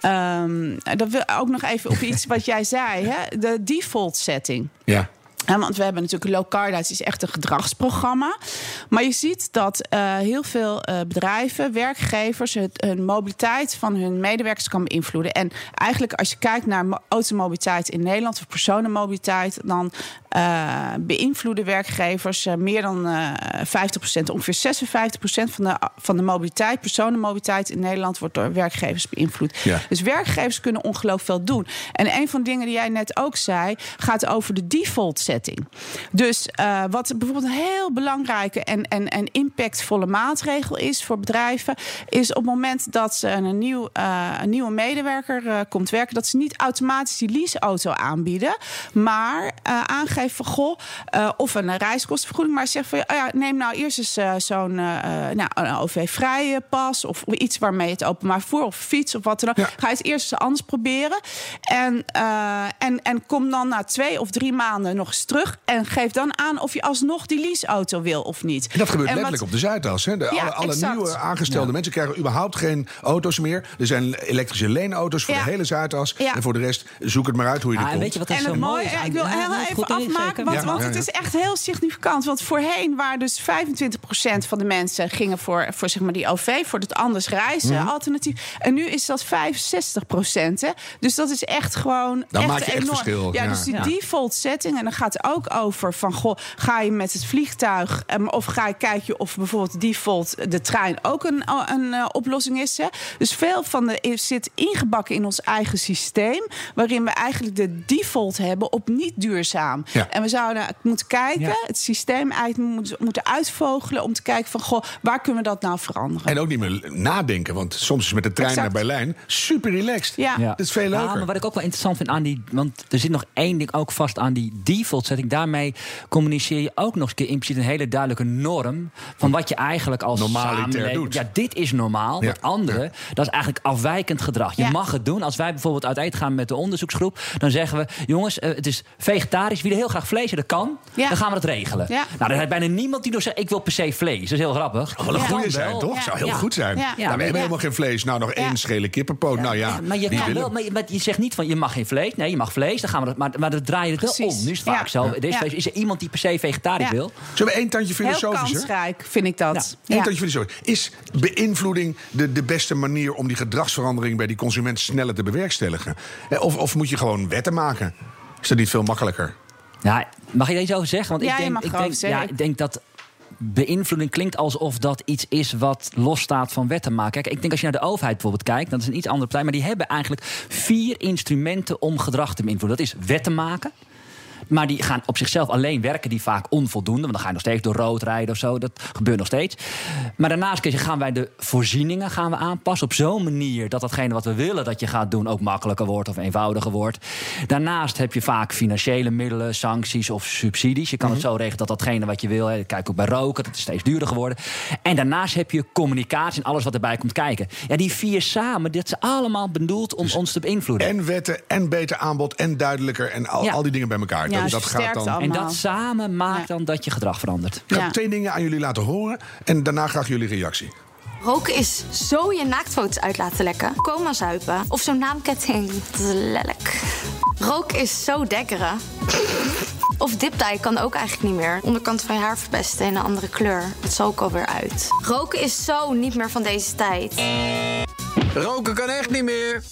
Um, dat we ook nog even op iets wat jij zei, hè, de default setting. Ja. Ja, want we hebben natuurlijk Low Carb is echt een gedragsprogramma. Maar je ziet dat uh, heel veel uh, bedrijven, werkgevers, het, hun mobiliteit van hun medewerkers kan beïnvloeden. En eigenlijk als je kijkt naar automobiliteit in Nederland of personenmobiliteit, dan beïnvloeden werkgevers meer dan 50%, ongeveer 56% van de, van de mobiliteit, personenmobiliteit in Nederland wordt door werkgevers beïnvloed. Ja. Dus werkgevers kunnen ongelooflijk veel doen. En een van de dingen die jij net ook zei, gaat over de default setting. Dus uh, wat bijvoorbeeld een heel belangrijke en, en, en impactvolle maatregel is voor bedrijven, is op het moment dat ze een, nieuw, uh, een nieuwe medewerker uh, komt werken, dat ze niet automatisch die leaseauto aanbieden, maar aangeven van goh, of een reiskostenvergoeding, maar zeggen van ja, neem nou eerst eens zo'n nou, een OV-vrije pas of iets waarmee het openbaar vervoer of fiets of wat dan ook. Ja. Ga je het eerst eens anders proberen en, en, en kom dan na twee of drie maanden nog eens terug en geef dan aan of je alsnog die leaseauto wil of niet. En dat gebeurt En wat- letterlijk op de Zuidas. Hè? De, Ja, alle nieuwe aangestelde mensen krijgen überhaupt geen auto's meer. Er zijn elektrische leenauto's voor Ja. de hele Zuidas. Ja. En voor de rest, zoek het maar uit hoe je er Ah, en komt. weet je wat er En zo het mooi is? ja, ik wil Ja, heel nee, even afmaken, want, Ja, want ja, het is echt heel significant. Want voorheen waren dus 25% van de mensen gingen voor, voor zeg maar die OV, voor het anders reizen Mhm. alternatief. En nu is dat 65%. Hè? Dus dat is echt gewoon Dan echt maak je echt enorm. verschil, Ja, ja. dus die Ja. default setting. En dan gaat het ook over van, goh, ga je met het vliegtuig em, of ga je kijk je of bijvoorbeeld default de trein ook een, een eh, oplossing is. Hè? Dus veel van de is- zit ingebakken in ons eigen systeem, waarin we eigenlijk de default hebben op niet duurzaam. Ja. En we zouden moeten kijken, Ja. het systeem eigenlijk moeten, moeten uitvogelen om te kijken van, goh, waar kunnen we dat nou veranderen? En ook niet meer nadenken, want soms is met de trein Exact. naar Berlijn super relaxed. Ja. Ja. Dat is veel Ja, leuker. maar wat ik ook wel interessant vind aan die. Want er zit nog één ding ook vast aan die default setting. Daarmee communiceer je ook nog eens een keer impliciet een hele duidelijke norm. van wat je eigenlijk als Normaliter samenleving- doet. Ja, dit is normaal. Ja. Dat andere, dat is eigenlijk afwijkend gedrag. Je Ja. mag het doen. Als wij bijvoorbeeld uit eten gaan met de onderzoeksgroep. dan zeggen we: jongens, eh, het is vegetarisch. Wie er heel graag vlees, dat kan. Ja. Dan gaan we dat regelen. Ja. Nou, er is bijna niemand die nog zegt: ik wil per se vlees. Dat is heel grappig. Wel een Ja. goede zijn, toch? Ja. Zou heel Ja. goed zijn. Ja. Nou, we Ja. hebben helemaal geen vlees. Nou, nog één schele kippenpoot. Nou ja, Ja, maar je, kan wel, maar, je- maar je zegt niet van je mag geen vlees. Nee, je mag vlees. Dan gaan we dat, maar, maar dan draai je het wel om. Nu is het vaak zo. Er is, Ja. vlees. is er iemand die per se vegetarisch Ja. wil? Zullen we één tandje Heel filosofischer? kansrijk vind ik dat. Eén tandje filosofisch. Is beïnvloeding de, de beste manier om die gedragsverandering bij die consument sneller te bewerkstelligen? Eh, Of, of moet je gewoon wetten maken? Is dat niet veel makkelijker? Ja, mag je daar iets over zeggen? Want Ja, ik denk, ik, denk, ja, ik denk dat beïnvloeding klinkt alsof dat iets is wat losstaat van wetten maken. Kijk, ik denk als je naar de overheid bijvoorbeeld kijkt, dat is een iets andere partij, maar die hebben eigenlijk vier instrumenten om gedrag te beïnvloeden. Dat is wetten maken. Maar die gaan op zichzelf alleen werken die vaak onvoldoende. Want dan ga je nog steeds door rood rijden of zo. Dat gebeurt nog steeds. Maar daarnaast kun je- gaan wij de voorzieningen gaan we aanpassen. Op zo'n manier dat datgene wat we willen dat je gaat doen... ook makkelijker wordt of eenvoudiger wordt. Daarnaast heb je vaak financiële middelen, sancties of subsidies. Je kan het zo regelen dat datgene wat je wil... Hè, kijk ook bij roken, dat is steeds duurder geworden. En daarnaast heb je communicatie en alles wat erbij komt kijken. Ja, die vier samen, dat is allemaal bedoeld om ons te beïnvloeden. En wetten, en beter aanbod, en duidelijker. En al, Ja. al die dingen bij elkaar. Ja, dat, dus dat gaat dan. allemaal. En dat samen maakt Ja. dan dat je gedrag verandert. Ik ga Ja. twee dingen aan jullie laten horen. En daarna graag jullie reactie. Roken is zo je naaktfoto's uit laten lekken. Coma zuipen. Of zo'n naamketting. Dat is lelijk. Roken is zo dekkeren. Of dipdye kan ook eigenlijk niet meer. Onderkant van je haar verpesten in een andere kleur. Dat zal ook alweer uit. Roken is zo niet meer van deze tijd. Roken kan echt niet meer.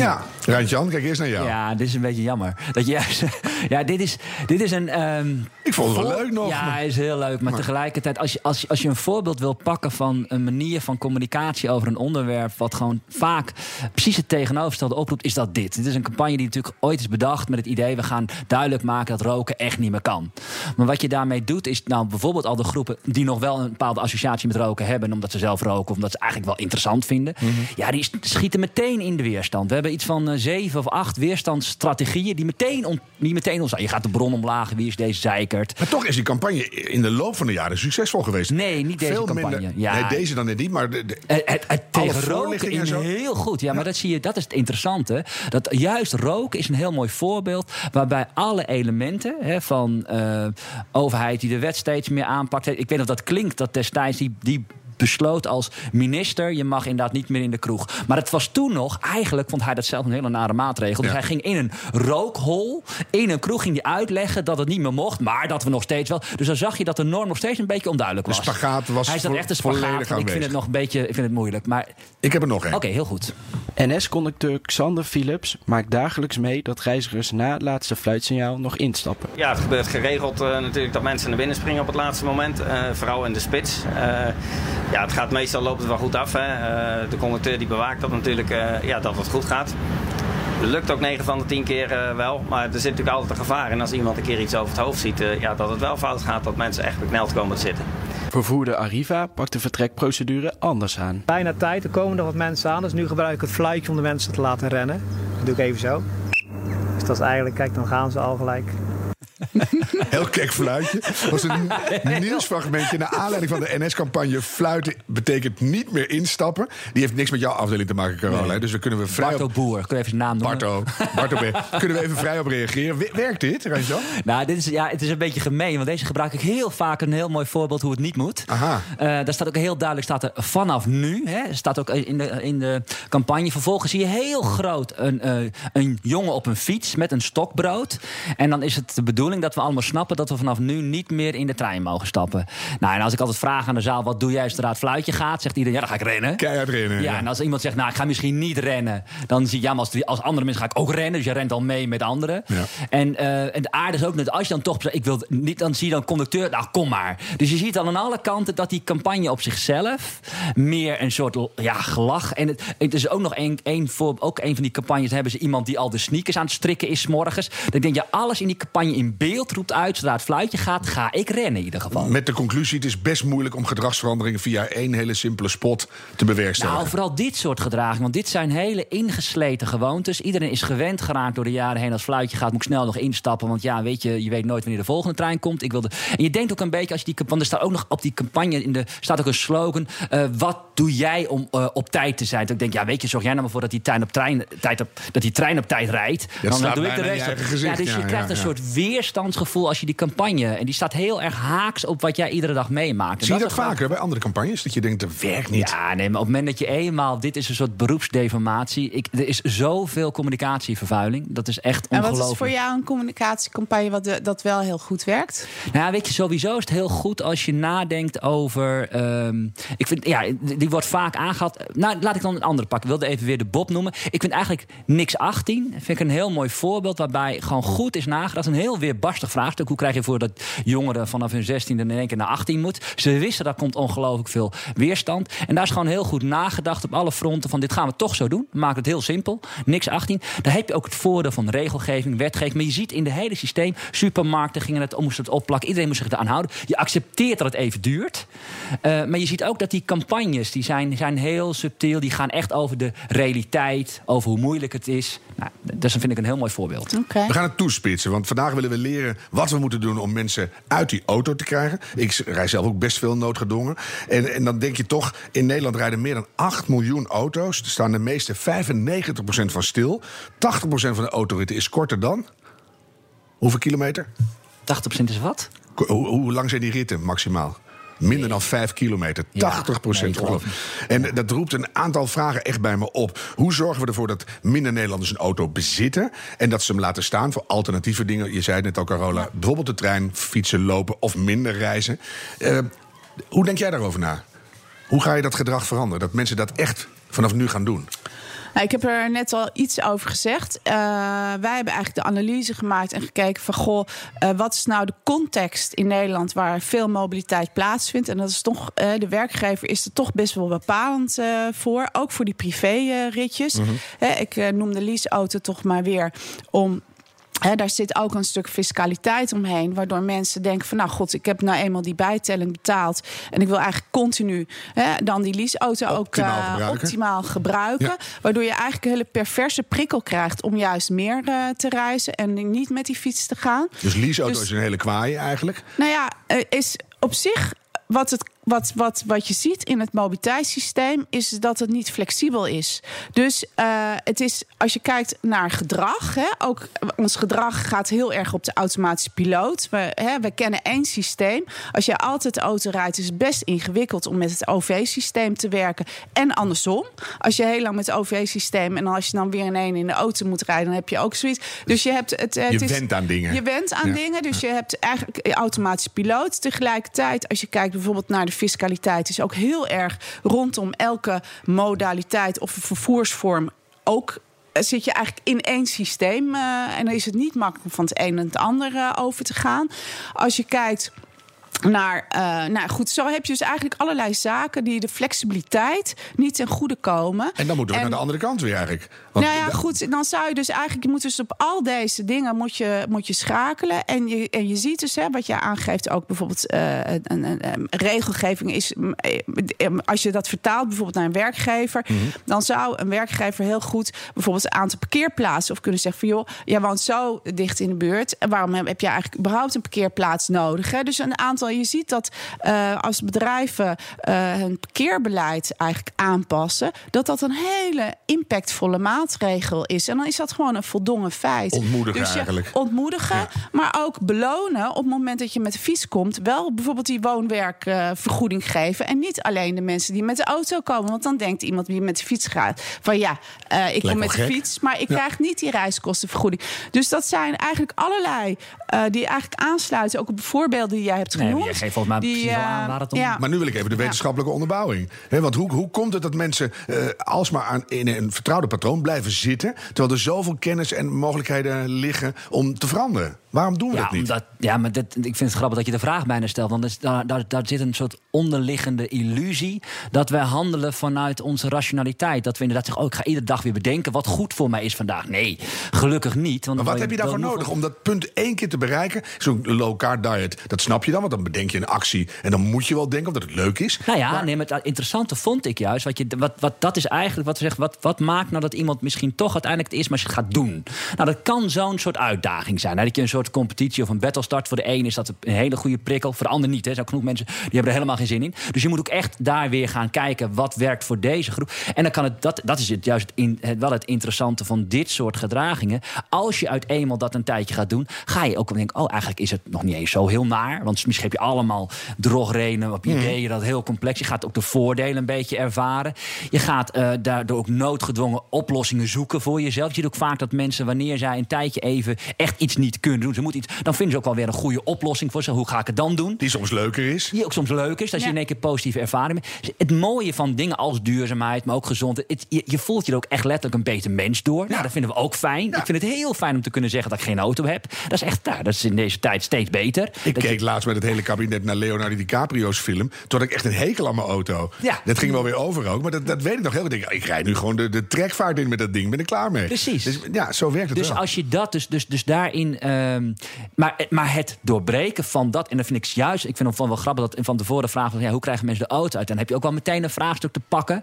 Ja, Rijntjan, kijk eerst naar jou. Ja, dit is een beetje jammer. Dat je, ja, dit is, dit is een. ehm, Ik vond het wel leuk nog. Ja, maar- is heel leuk. Maar, tegelijkertijd, als je, als, je, als je een voorbeeld wil pakken van een manier van communicatie over een onderwerp. wat gewoon vaak precies het tegenovergestelde oproept, is dat dit. Dit is een campagne die natuurlijk ooit is bedacht met het idee. we gaan duidelijk maken dat roken echt niet meer kan. Maar wat je daarmee doet, is nou bijvoorbeeld al de groepen. die nog wel een bepaalde associatie met roken hebben. omdat ze zelf roken of omdat ze eigenlijk wel interessant vinden. Mhm. Ja, die schieten meteen in de weerstand. We hebben iets van eh, zeven of acht weerstandsstrategieën. die meteen, on, die meteen ontstaan. Je gaat de bron omlaag, wie is deze zeikert. Maar toch is die campagne in de loop van de jaren succesvol geweest. Nee, niet deze Veel campagne. Minder, Ja. Nee, deze dan net niet, maar... De, de- Het, het, het tegen roken zo. heel goed. Ja, maar dat zie je, dat is het interessante. Dat juist roken is een heel mooi voorbeeld. Waarbij alle elementen hè, van eh, overheid die de wet steeds meer aanpakt. Ik weet of dat klinkt dat destijds die. die besloot als minister, je mag inderdaad niet meer in de kroeg. Maar het was toen nog, eigenlijk vond hij dat zelf een hele nare maatregel. Dus Ja. hij ging in een rookhol, in een kroeg ging hij uitleggen dat het niet meer mocht, maar dat we nog steeds wel. Dus dan zag je dat de norm nog steeds een beetje onduidelijk De was. spagaat was hij zat echt een volledig spagaat. Ik vind het nog een beetje, ik vind het moeilijk. Maar ik heb er nog één. Oké, heel goed. NS-conducteur Xander Philips maakt dagelijks mee dat reizigers na het laatste fluitsignaal nog instappen. Ja, het gebeurt geregeld eh, natuurlijk dat mensen naar binnen springen op het laatste moment. eh, vooral in de spits. Eh, ja, het gaat meestal loopt het wel goed af. Hè. Eh, de conducteur die bewaakt dat natuurlijk eh, ja, dat het goed gaat. Lukt ook 9 van de 10 keer eh, wel. Maar er zit natuurlijk altijd een gevaar. En als iemand een keer iets over het hoofd ziet, eh, ja, dat het wel fout gaat. Dat mensen echt bekneld komen te zitten. Vervoerder Arriva pakt de vertrekprocedure anders aan. Bijna tijd, er komen er wat mensen aan. Dus nu gebruik ik het fluitje om de mensen te laten rennen. Dat doe ik even zo. Dus dat is eigenlijk, kijk, dan gaan ze al gelijk. Heel kek fluitje. Dat was een nieuwsfragmentje naar aanleiding van de NS-campagne. Fluiten betekent niet meer instappen. Die heeft niks met jouw afdeling te maken, Carola. hè? Dus daar kunnen we vrij Barto op... Boer, kun je even zijn naam noemen? Barto. Barto. Kunnen we even vrij op reageren. Wer- Werkt dit, Randjan? Nou, dit is, ja, het is een beetje gemeen, want deze gebruik ik heel vaak een heel mooi voorbeeld hoe het niet moet. Aha. Eh, daar staat ook heel duidelijk, staat er vanaf nu, hè, staat ook in de, in de campagne. Vervolgens zie je heel groot een, eh, een jongen op een fiets met een stokbrood. En dan is het de bedoeling dat we allemaal snappen dat we vanaf nu niet meer in de trein mogen stappen. Nou, en als ik altijd vraag aan de zaal, wat doe jij als het fluitje gaat? Zegt iedereen, ja, dan ga ik rennen. Keihard rennen. Ja, en als iemand zegt, nou, ik ga misschien niet rennen... dan zie je, ja, maar als, als andere mensen ga ik ook rennen. Dus je rent al mee met anderen. Ja. En, eh, en de aarde is ook net, als je dan toch zegt, ik wil niet, dan zie je dan conducteur, nou, kom maar. Dus je ziet dan aan alle kanten dat die campagne op zichzelf... meer een soort ja, gelach... En het, het is ook nog een, een, voor, ook een van die campagnes... hebben ze iemand die al de sneakers aan het strikken is morgens. Dan denk je, ja, alles in die campagne in beeld roept uit... zodra het fluitje gaat, ga ik rennen in ieder geval. Met de conclusie, het is best moeilijk om gedragsveranderingen... via één hele simpele spot te bewerkstelligen. Nou, vooral dit soort gedragingen. Want dit zijn hele ingesleten gewoontes. Iedereen is gewend geraakt door de jaren heen. Als fluitje gaat, moet ik snel nog instappen. Want ja, weet je, je weet nooit wanneer de volgende trein komt. Ik wilde... En je denkt ook een beetje, als je die, want er staat ook nog op die campagne... In de, staat ook een slogan. eh, wat doe jij om eh, op tijd te zijn? Dat ik denk, ja, weet je, zorg jij nou maar voor dat die, trein op trein, tijd op, dat die trein op tijd rijdt. Dan doe ik de rest. Ja, dus Ja, je krijgt ja, een soort weerstandsgevoel als je die campagne... En die staat heel erg haaks op wat jij iedere dag meemaakt. En Zie je dat wel vaker bij andere campagnes? Dat je denkt, dat werkt niet. ja, nee, maar op het moment dat je eenmaal... Dit is een soort beroepsdeformatie. Ik, er is zoveel communicatievervuiling. Dat is echt En ongelooflijk. wat is voor jou een communicatiecampagne wat de- dat wel heel goed werkt? Nou, ja, weet je, sowieso is het heel goed als je nadenkt over. ehm, ik vind, ja, die wordt vaak aangehaald. Nou, laat ik dan een andere pakken. Ik wilde even weer de Bob noemen. Ik vind eigenlijk niks 18. Vind ik een heel mooi voorbeeld waarbij gewoon goed is nagedacht. Een heel weerbarstig vraagstuk. Hoe krijg je voor dat jongeren vanaf hun 16e in één keer naar 18 moet? Ze wisten daar komt ongelooflijk veel weerstand. En daar is gewoon heel goed nagedacht op alle fronten. Van dit gaan we toch zo doen. We maken het heel simpel. Niks 18. Daar heb je ook het voordeel van regelgeving, wetgeving. Maar je ziet in de hele systeem. Supermarkten gingen het, moesten het opplakken. Iedereen moest zich eraan houden. Je accepteert dat het even duurt. Eh, maar je ziet ook dat die campagnes, die zijn, zijn heel subtiel. Die gaan echt over de realiteit. Over hoe moeilijk het is. Nou, dat vind ik een heel mooi voorbeeld. We gaan het toespitsen, want vandaag willen we leren wat we moeten doen om mensen uit die auto te krijgen. Ik rij zelf ook best veel noodgedwongen. En, en dan denk je toch, in Nederland rijden meer dan 8 miljoen auto's. Er staan de meeste 95% van stil. 80% van de autoritten is korter dan. Hoeveel kilometer? 80% is wat? Hoe, hoe lang zijn die ritten maximaal? Minder dan 5 kilometer. 80 nee, ik geloof En dat roept een aantal vragen echt bij me op. Hoe zorgen we ervoor dat minder Nederlanders een auto bezitten... en dat ze hem laten staan voor alternatieve dingen? Je zei het net al, Carola. Bijvoorbeeld de trein, fietsen, lopen of minder reizen. Eh, hoe denk jij daarover na? Hoe ga je dat gedrag veranderen? Dat mensen dat echt vanaf nu gaan doen? Nou, ik heb er net al iets over gezegd. Uh, wij hebben eigenlijk de analyse gemaakt en gekeken van goh, uh, wat is nou de context in Nederland waar veel mobiliteit plaatsvindt? En dat is toch, uh, de werkgever is er toch best wel bepalend voor, ook voor die privéritjes. Mm -hmm. ik noem de leaseauto toch maar weer om He, daar zit ook een stuk fiscaliteit omheen, waardoor mensen denken van, nou god, ik heb nou eenmaal die bijtelling betaald en ik wil eigenlijk continu he, dan die leaseauto ook optimaal uh, gebruiken, optimaal gebruiken ja. waardoor je eigenlijk een hele perverse prikkel krijgt om juist meer uh, te reizen en niet met die fiets te gaan. Dus leaseauto dus, is een hele kwaai eigenlijk. Nou ja, is op zich wat het wat, wat, wat je ziet in het mobiliteitssysteem is dat het niet flexibel is. Dus uh, het is, als je kijkt naar gedrag, hè, ook ons gedrag gaat heel erg op de automatische piloot. We, hè, we kennen één systeem. Als je altijd de auto rijdt, is het best ingewikkeld om met het OV-systeem te werken. En andersom. Als je heel lang met het OV-systeem en als je dan weer in één in de auto moet rijden, dan heb je ook zoiets. Dus je hebt het. het je is, went aan dingen. Je went aan Ja. dingen. Dus je hebt eigenlijk automatische piloot. Tegelijkertijd, als je kijkt bijvoorbeeld naar de fiscaliteit, is ook heel erg rondom elke modaliteit of vervoersvorm ook eh, zit je eigenlijk in één systeem. eh, en dan is het niet makkelijk om van het een en het ander eh, over te gaan. Als je kijkt naar, eh, nou goed, zo heb je dus eigenlijk allerlei zaken die de flexibiliteit niet ten goede komen. En dan moeten we En- naar de andere kant weer eigenlijk. Want nou ja, da- goed, dan zou je dus eigenlijk, je moet dus op al deze dingen moet je, moet je schakelen. En je, en je ziet dus, hè, wat je aangeeft, ook bijvoorbeeld eh, een, een, een regelgeving is, mm, eh, als je dat vertaalt bijvoorbeeld naar een werkgever, Mhm. dan zou een werkgever heel goed bijvoorbeeld een aantal parkeerplaatsen of kunnen zeggen van joh, jij woont zo dicht in de buurt, en waarom heb heb je eigenlijk überhaupt een parkeerplaats nodig? Hè? Dus een aantal, je ziet dat eh, als bedrijven eh, hun parkeerbeleid eigenlijk aanpassen, dat dat een hele impactvolle maatregel is. En dan is dat gewoon een voldongen feit. Ontmoedigen dus je eigenlijk. Ontmoedigen, Ja. maar ook belonen op het moment dat je met de fiets komt. Wel bijvoorbeeld die woonwerkvergoeding geven. En niet alleen de mensen die met de auto komen. Want dan denkt iemand die met de fiets gaat van ja, eh, ik kom met de fiets, maar ik Ja. krijg niet die reiskostenvergoeding. Dus dat zijn eigenlijk allerlei eh, die eigenlijk aansluiten ook op de voorbeelden die jij hebt Nee, genoemd. jij geeft volgens mij precies wel eh, aan waar het om- ja. Maar nu wil ik even de wetenschappelijke onderbouwing. Hè, want hoe, hoe komt het dat mensen eh, alsmaar aan, in een vertrouwde patroon blijven zitten... terwijl er zoveel kennis en mogelijkheden liggen om te veranderen? Waarom doen we Ja, dat niet? omdat, ja maar dat, ik vind het grappig dat je de vraag bijna stelt. Want is- daar, daar, daar zit een soort onderliggende illusie. dat wij handelen vanuit onze rationaliteit. Dat we inderdaad zeggen: oh, ik ga iedere dag weer bedenken wat goed voor mij is vandaag. Nee, gelukkig niet. Want Maar wat heb je daarvoor nodig om dat punt één keer te bereiken? Zo'n low-carb diet, dat snap je dan, want dan bedenk je een actie... en dan moet je wel denken omdat het leuk is. Nou ja, Maar- nee, maar het interessante vond ik juist. Wat je, wat, wat, dat is eigenlijk wat we zeggen. Wat, wat maakt nou dat iemand misschien toch uiteindelijk het is, maar het gaat doen? Nou, dat kan zo'n soort uitdaging zijn. hè. Dat je een soort competitie of een battle start. Voor de een is dat een hele goede prikkel. Voor de ander niet. Hè. Er zijn genoeg mensen die hebben er helemaal geen zin in. Dus je moet ook echt daar weer gaan kijken wat werkt voor deze groep. En dan kan het, dat, dat is het juist in, het, wel het interessante van dit soort gedragingen. Als je uit eenmaal dat een tijdje gaat doen, ga je ook denken: oh, eigenlijk is het nog niet eens zo heel naar. Want misschien heb je allemaal drogreden op ideeën dat heel complex. Je gaat ook de voordelen een beetje ervaren. Je gaat eh, daardoor ook noodgedwongen oplossingen zoeken voor jezelf. Je ziet ook vaak dat mensen, wanneer zij een tijdje even echt iets niet kunnen doen, ze moeten iets, dan vinden ze ook wel weer een goede oplossing voor ze. Hoe ga ik het dan doen? Die soms leuker is. Die ook soms leuk is, dat je Ja. in één keer positieve ervaring hebt. Dus Het mooie van dingen als duurzaamheid, maar ook gezondheid. het- je, je voelt je er ook echt letterlijk een beter mens door. Nou, dat vinden we ook fijn. Ik vind het heel fijn om te kunnen zeggen dat ik geen auto heb. Dat is echt, nou, dat is in deze tijd steeds beter. Ik Dat je- keek laatst met het hele kabinet naar Leonardo DiCaprio's film. Toen had ik echt een hekel aan mijn auto. Ja. Dat ging wel weer over ook. Maar dat, dat weet ik nog heel goed. Ik, ik rijd nu gewoon de, de trekvaart in met dat ding. Ben ik klaar mee. Precies. Dus, ja, zo werkt het Dus wel. als je dat, dus, dus, dus daarin. ehm, maar, maar het doorbreken van dat, en dat vind ik juist. Ik vind het wel grappig dat van tevoren vragen van ja, hoe krijgen mensen de auto uit? Dan heb je ook wel meteen een vraagstuk te pakken.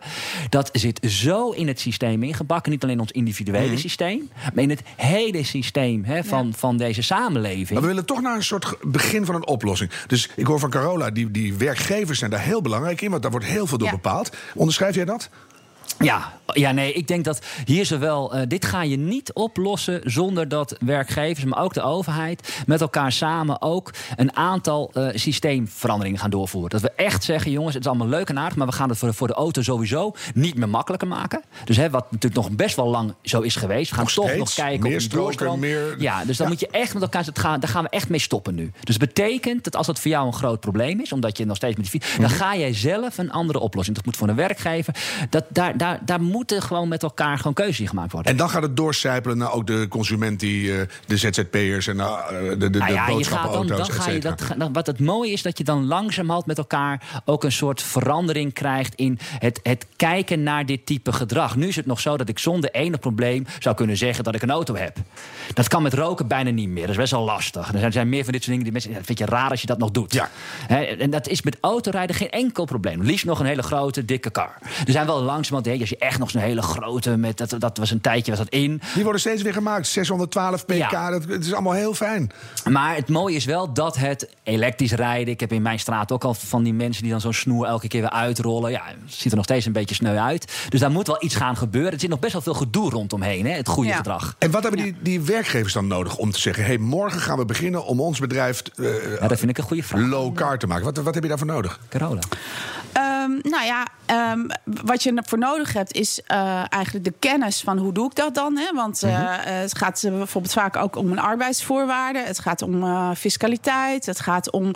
Dat zit zo in het systeem ingebakken. Niet alleen ons individuele Mhm. systeem, maar in het hele systeem hè, van, van deze samenleving. Maar we willen toch naar een soort begin van een oplossing. Dus ik hoor van Carola, die, die werkgevers zijn daar heel belangrijk in. Want daar wordt heel veel door Ja. bepaald. Onderschrijf jij dat? Ja, ja, nee, ik denk dat hier zowel. eh dit ga je niet oplossen zonder dat werkgevers, maar ook de overheid, met elkaar samen ook een aantal eh, systeemveranderingen gaan doorvoeren. Dat we echt zeggen, jongens, het is allemaal leuk en aardig, maar we gaan het voor, voor de auto sowieso niet meer makkelijker maken. Dus hè, wat natuurlijk nog best wel lang zo is geweest. We gaan Nog toch nog kijken op stroken, doorstroom. meer- Ja, dus dan Ja. moet je echt met elkaar zeggen, gaan, daar gaan we echt mee stoppen nu. Dus betekent dat als dat voor jou een groot probleem is, omdat je nog steeds met die fiets, dan ga jij zelf een andere oplossing. Dat moet voor een werkgever. Dat, daar, daar, daar, daar moeten gewoon met elkaar gewoon keuzes in gemaakt worden. En dan gaat het doorcijpelen naar ook de consument, die, eh, de ZZP'ers en uh, de, de, de Nou ja, dan, boodschappenauto's, dan ga je dat, dan- wat het mooie is dat je dan langzamerhand met elkaar ook een soort verandering krijgt in het, het kijken naar dit type gedrag. Nu is het nog zo dat ik zonder enig probleem zou kunnen zeggen dat ik een auto heb. Dat kan met roken bijna niet meer. Dat is best wel lastig. Er zijn, zijn meer van dit soort dingen die mensen. Dat vind je raar als je dat nog doet. Ja. En dat is met autorijden geen enkel probleem. Liefst nog een hele grote, dikke car. Er zijn wel langzamerhand, hè, als je echt nog zo'n hele grote. Met, dat, dat was een tijdje was dat in. Die worden steeds weer gemaakt. 612 pk, Ja. dat, het is allemaal heel fijn. Maar het mooie is wel dat het elektrisch rijden. Ik heb in mijn straat ook al van die mensen die dan zo'n snoer elke keer weer uitrollen. Ja, het ziet er nog steeds een beetje sneu uit. Dus daar moet wel iets gaan gebeuren. Er zit nog best wel veel gedoe rondomheen, hè, het goede Ja. gedrag. En wat hebben die, die werkgevers dan nodig om te zeggen... hey, morgen gaan we beginnen om ons bedrijf eh, Ja, dat vind ik een goede vraag. low car te maken. Wat, wat heb je daarvoor nodig? Carola. Ehm, nou ja, ehm, wat je ervoor nodig hebt is eh, eigenlijk de kennis van hoe doe ik dat dan. Hè? Want eh, eh, het gaat bijvoorbeeld vaak ook om een arbeidsvoorwaarden. Het gaat om fiscaliteit. Het gaat om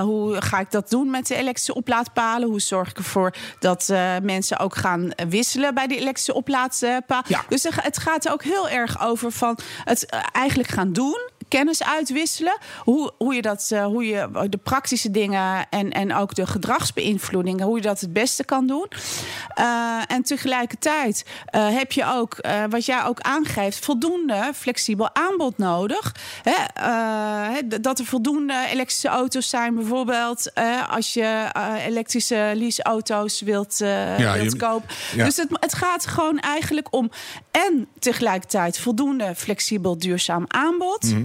hoe ga ik dat doen met de elektrische oplaadpalen. Hoe zorg ik ervoor dat mensen ook gaan wisselen bij die elektrische oplaadpalen. Ja. Dus het gaat ook heel erg over van het eigenlijk gaan doen kennis uitwisselen. Hoe, hoe je dat, eh, hoe je de praktische dingen en, en ook de gedragsbeïnvloedingen, hoe je dat het beste kan doen. Eh, en tegelijkertijd eh, heb je ook, wat jij ook aangeeft, voldoende flexibel aanbod nodig. Hè, dat er voldoende elektrische auto's zijn, bijvoorbeeld als je elektrische leaseauto's wilt, Ja, wilt kopen. ja. Dus het, het gaat gewoon eigenlijk om en tegelijkertijd voldoende flexibel duurzaam aanbod. Mhm.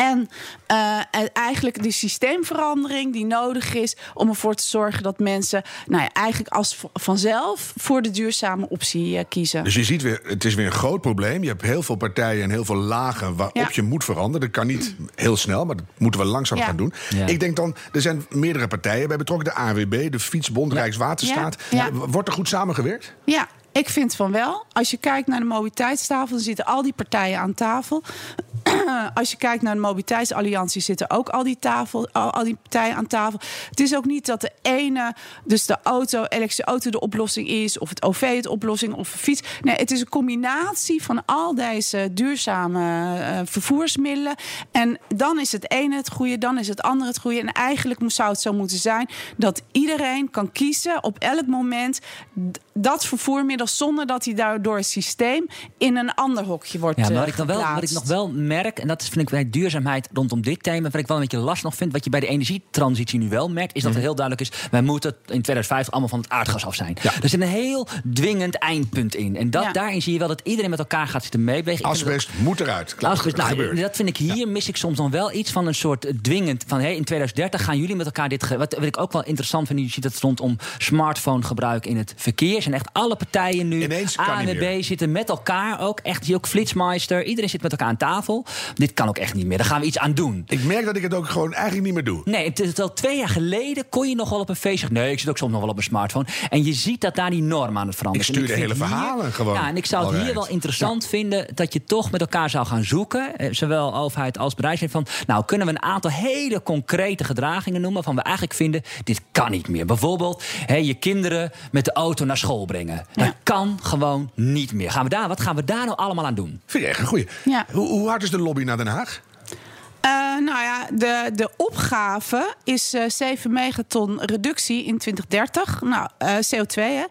En eh, en eigenlijk die systeemverandering die nodig is om ervoor te zorgen dat mensen nou ja, eigenlijk als vanzelf voor de duurzame optie eh, kiezen. Dus je ziet weer, het is weer een groot probleem. Je hebt heel veel partijen en heel veel lagen waarop Ja. je moet veranderen. Dat kan niet heel snel, maar dat moeten we langzaam Ja. gaan doen. Ja. Ik denk dan, er zijn meerdere partijen bij betrokken. De ANWB, de Fietsbond, Rijkswaterstaat. Ja. Ja. Eh, Wordt er goed samengewerkt? Ja, ik vind van wel. Als je kijkt naar de mobiliteitstafel, dan zitten al die partijen aan tafel. Als je kijkt naar de mobiliteitsalliantie, zitten ook al die, al, die partijen aan tafel. Het is ook niet dat de ene, dus de auto, elektrische auto de oplossing is, of het OV de oplossing, of fiets. Nee, het is een combinatie van al deze duurzame eh, vervoersmiddelen. En dan is het ene het goede, dan is het andere het goede. En eigenlijk zou het zo moeten zijn dat iedereen kan kiezen op elk moment dat vervoermiddel zonder dat hij daardoor het systeem in een ander hokje wordt Ja, maar eh, wat ik, dan wel, wat ik nog wel merk, en dat vind ik bij duurzaamheid rondom dit thema, wat ik wel een beetje last nog vind, wat je bij de energietransitie nu wel merkt, is dat Mhm. er heel duidelijk is, wij moeten in 2050 allemaal van het aardgas af zijn. Ja. Er zit een heel dwingend eindpunt in. En dat, Ja. daarin zie je wel dat iedereen met elkaar gaat zitten meebewegen. Vind dat- Asbest moet eruit. Klaar, Asbest, nou, gebeurt. dat vind ik hier mis ik soms dan wel iets van een soort dwingend van hey, in 2030 gaan jullie met elkaar dit. Wat, wat ik ook wel interessant vind, je ziet dat het rondom smartphone gebruik in het verkeer. Zijn echt alle partijen nu. Ineens ANWB meer. zitten met elkaar ook echt. Ook Flitsmeister. Iedereen zit met elkaar aan tafel. Dit kan ook echt niet meer. Daar gaan we iets aan doen. Ik merk dat ik het ook gewoon eigenlijk niet meer doe. Nee, het is al twee jaar geleden kon je nog wel op een feest zeggen... nee, ik zit ook soms nog wel op mijn smartphone. En je ziet dat daar die norm aan het veranderen Ik is. En stuur de hele hier- verhalen gewoon Ja, en ik zou het hier wel interessant vinden... dat je toch met elkaar zou gaan zoeken... eh, zowel overheid als bedrijf... van, nou, kunnen we een aantal hele concrete gedragingen noemen... van we eigenlijk vinden, dit kan niet meer. Bijvoorbeeld hè, je kinderen met de auto naar school brengen. Dat kan gewoon niet meer. Gaan we daar, wat gaan we daar nou allemaal aan doen? Vind je echt een goeie. Ja. Hoe, hoe hard is de lobby naar Den Haag? Eh, nou ja, de, de opgave is eh 7 megaton reductie in 2030. Nou, eh, CO2 hè.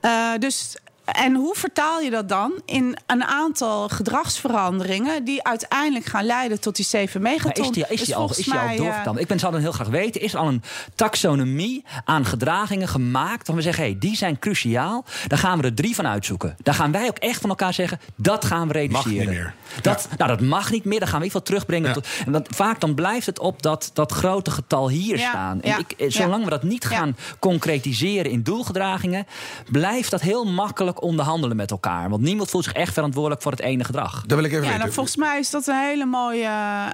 Eh, dus, en hoe vertaal je dat dan in een aantal gedragsveranderingen... die uiteindelijk gaan leiden tot die 7 Maar megaton? is die, is Dus die al, volgens is die al eh? Ik ben, zou dan heel graag weten, is er al een taxonomie aan gedragingen gemaakt... waarvan we zeggen, hey, die zijn cruciaal, daar gaan we er drie van uitzoeken. Daar gaan wij ook echt van elkaar zeggen, dat gaan we reduceren. niet meer. Dat, nou, dat mag niet meer, dan gaan we in ieder geval terugbrengen. Ja. Tot, en dat, vaak dan blijft het op dat, dat grote getal hier Ja, staan. En ja, ik, eh, zolang ja. we dat niet Ja. gaan concretiseren in doelgedragingen... blijft dat heel makkelijk ook onderhandelen met elkaar? Want niemand voelt zich echt verantwoordelijk voor het ene gedrag. Dat wil ik even Ja, weten. nou, volgens mij is dat een hele mooie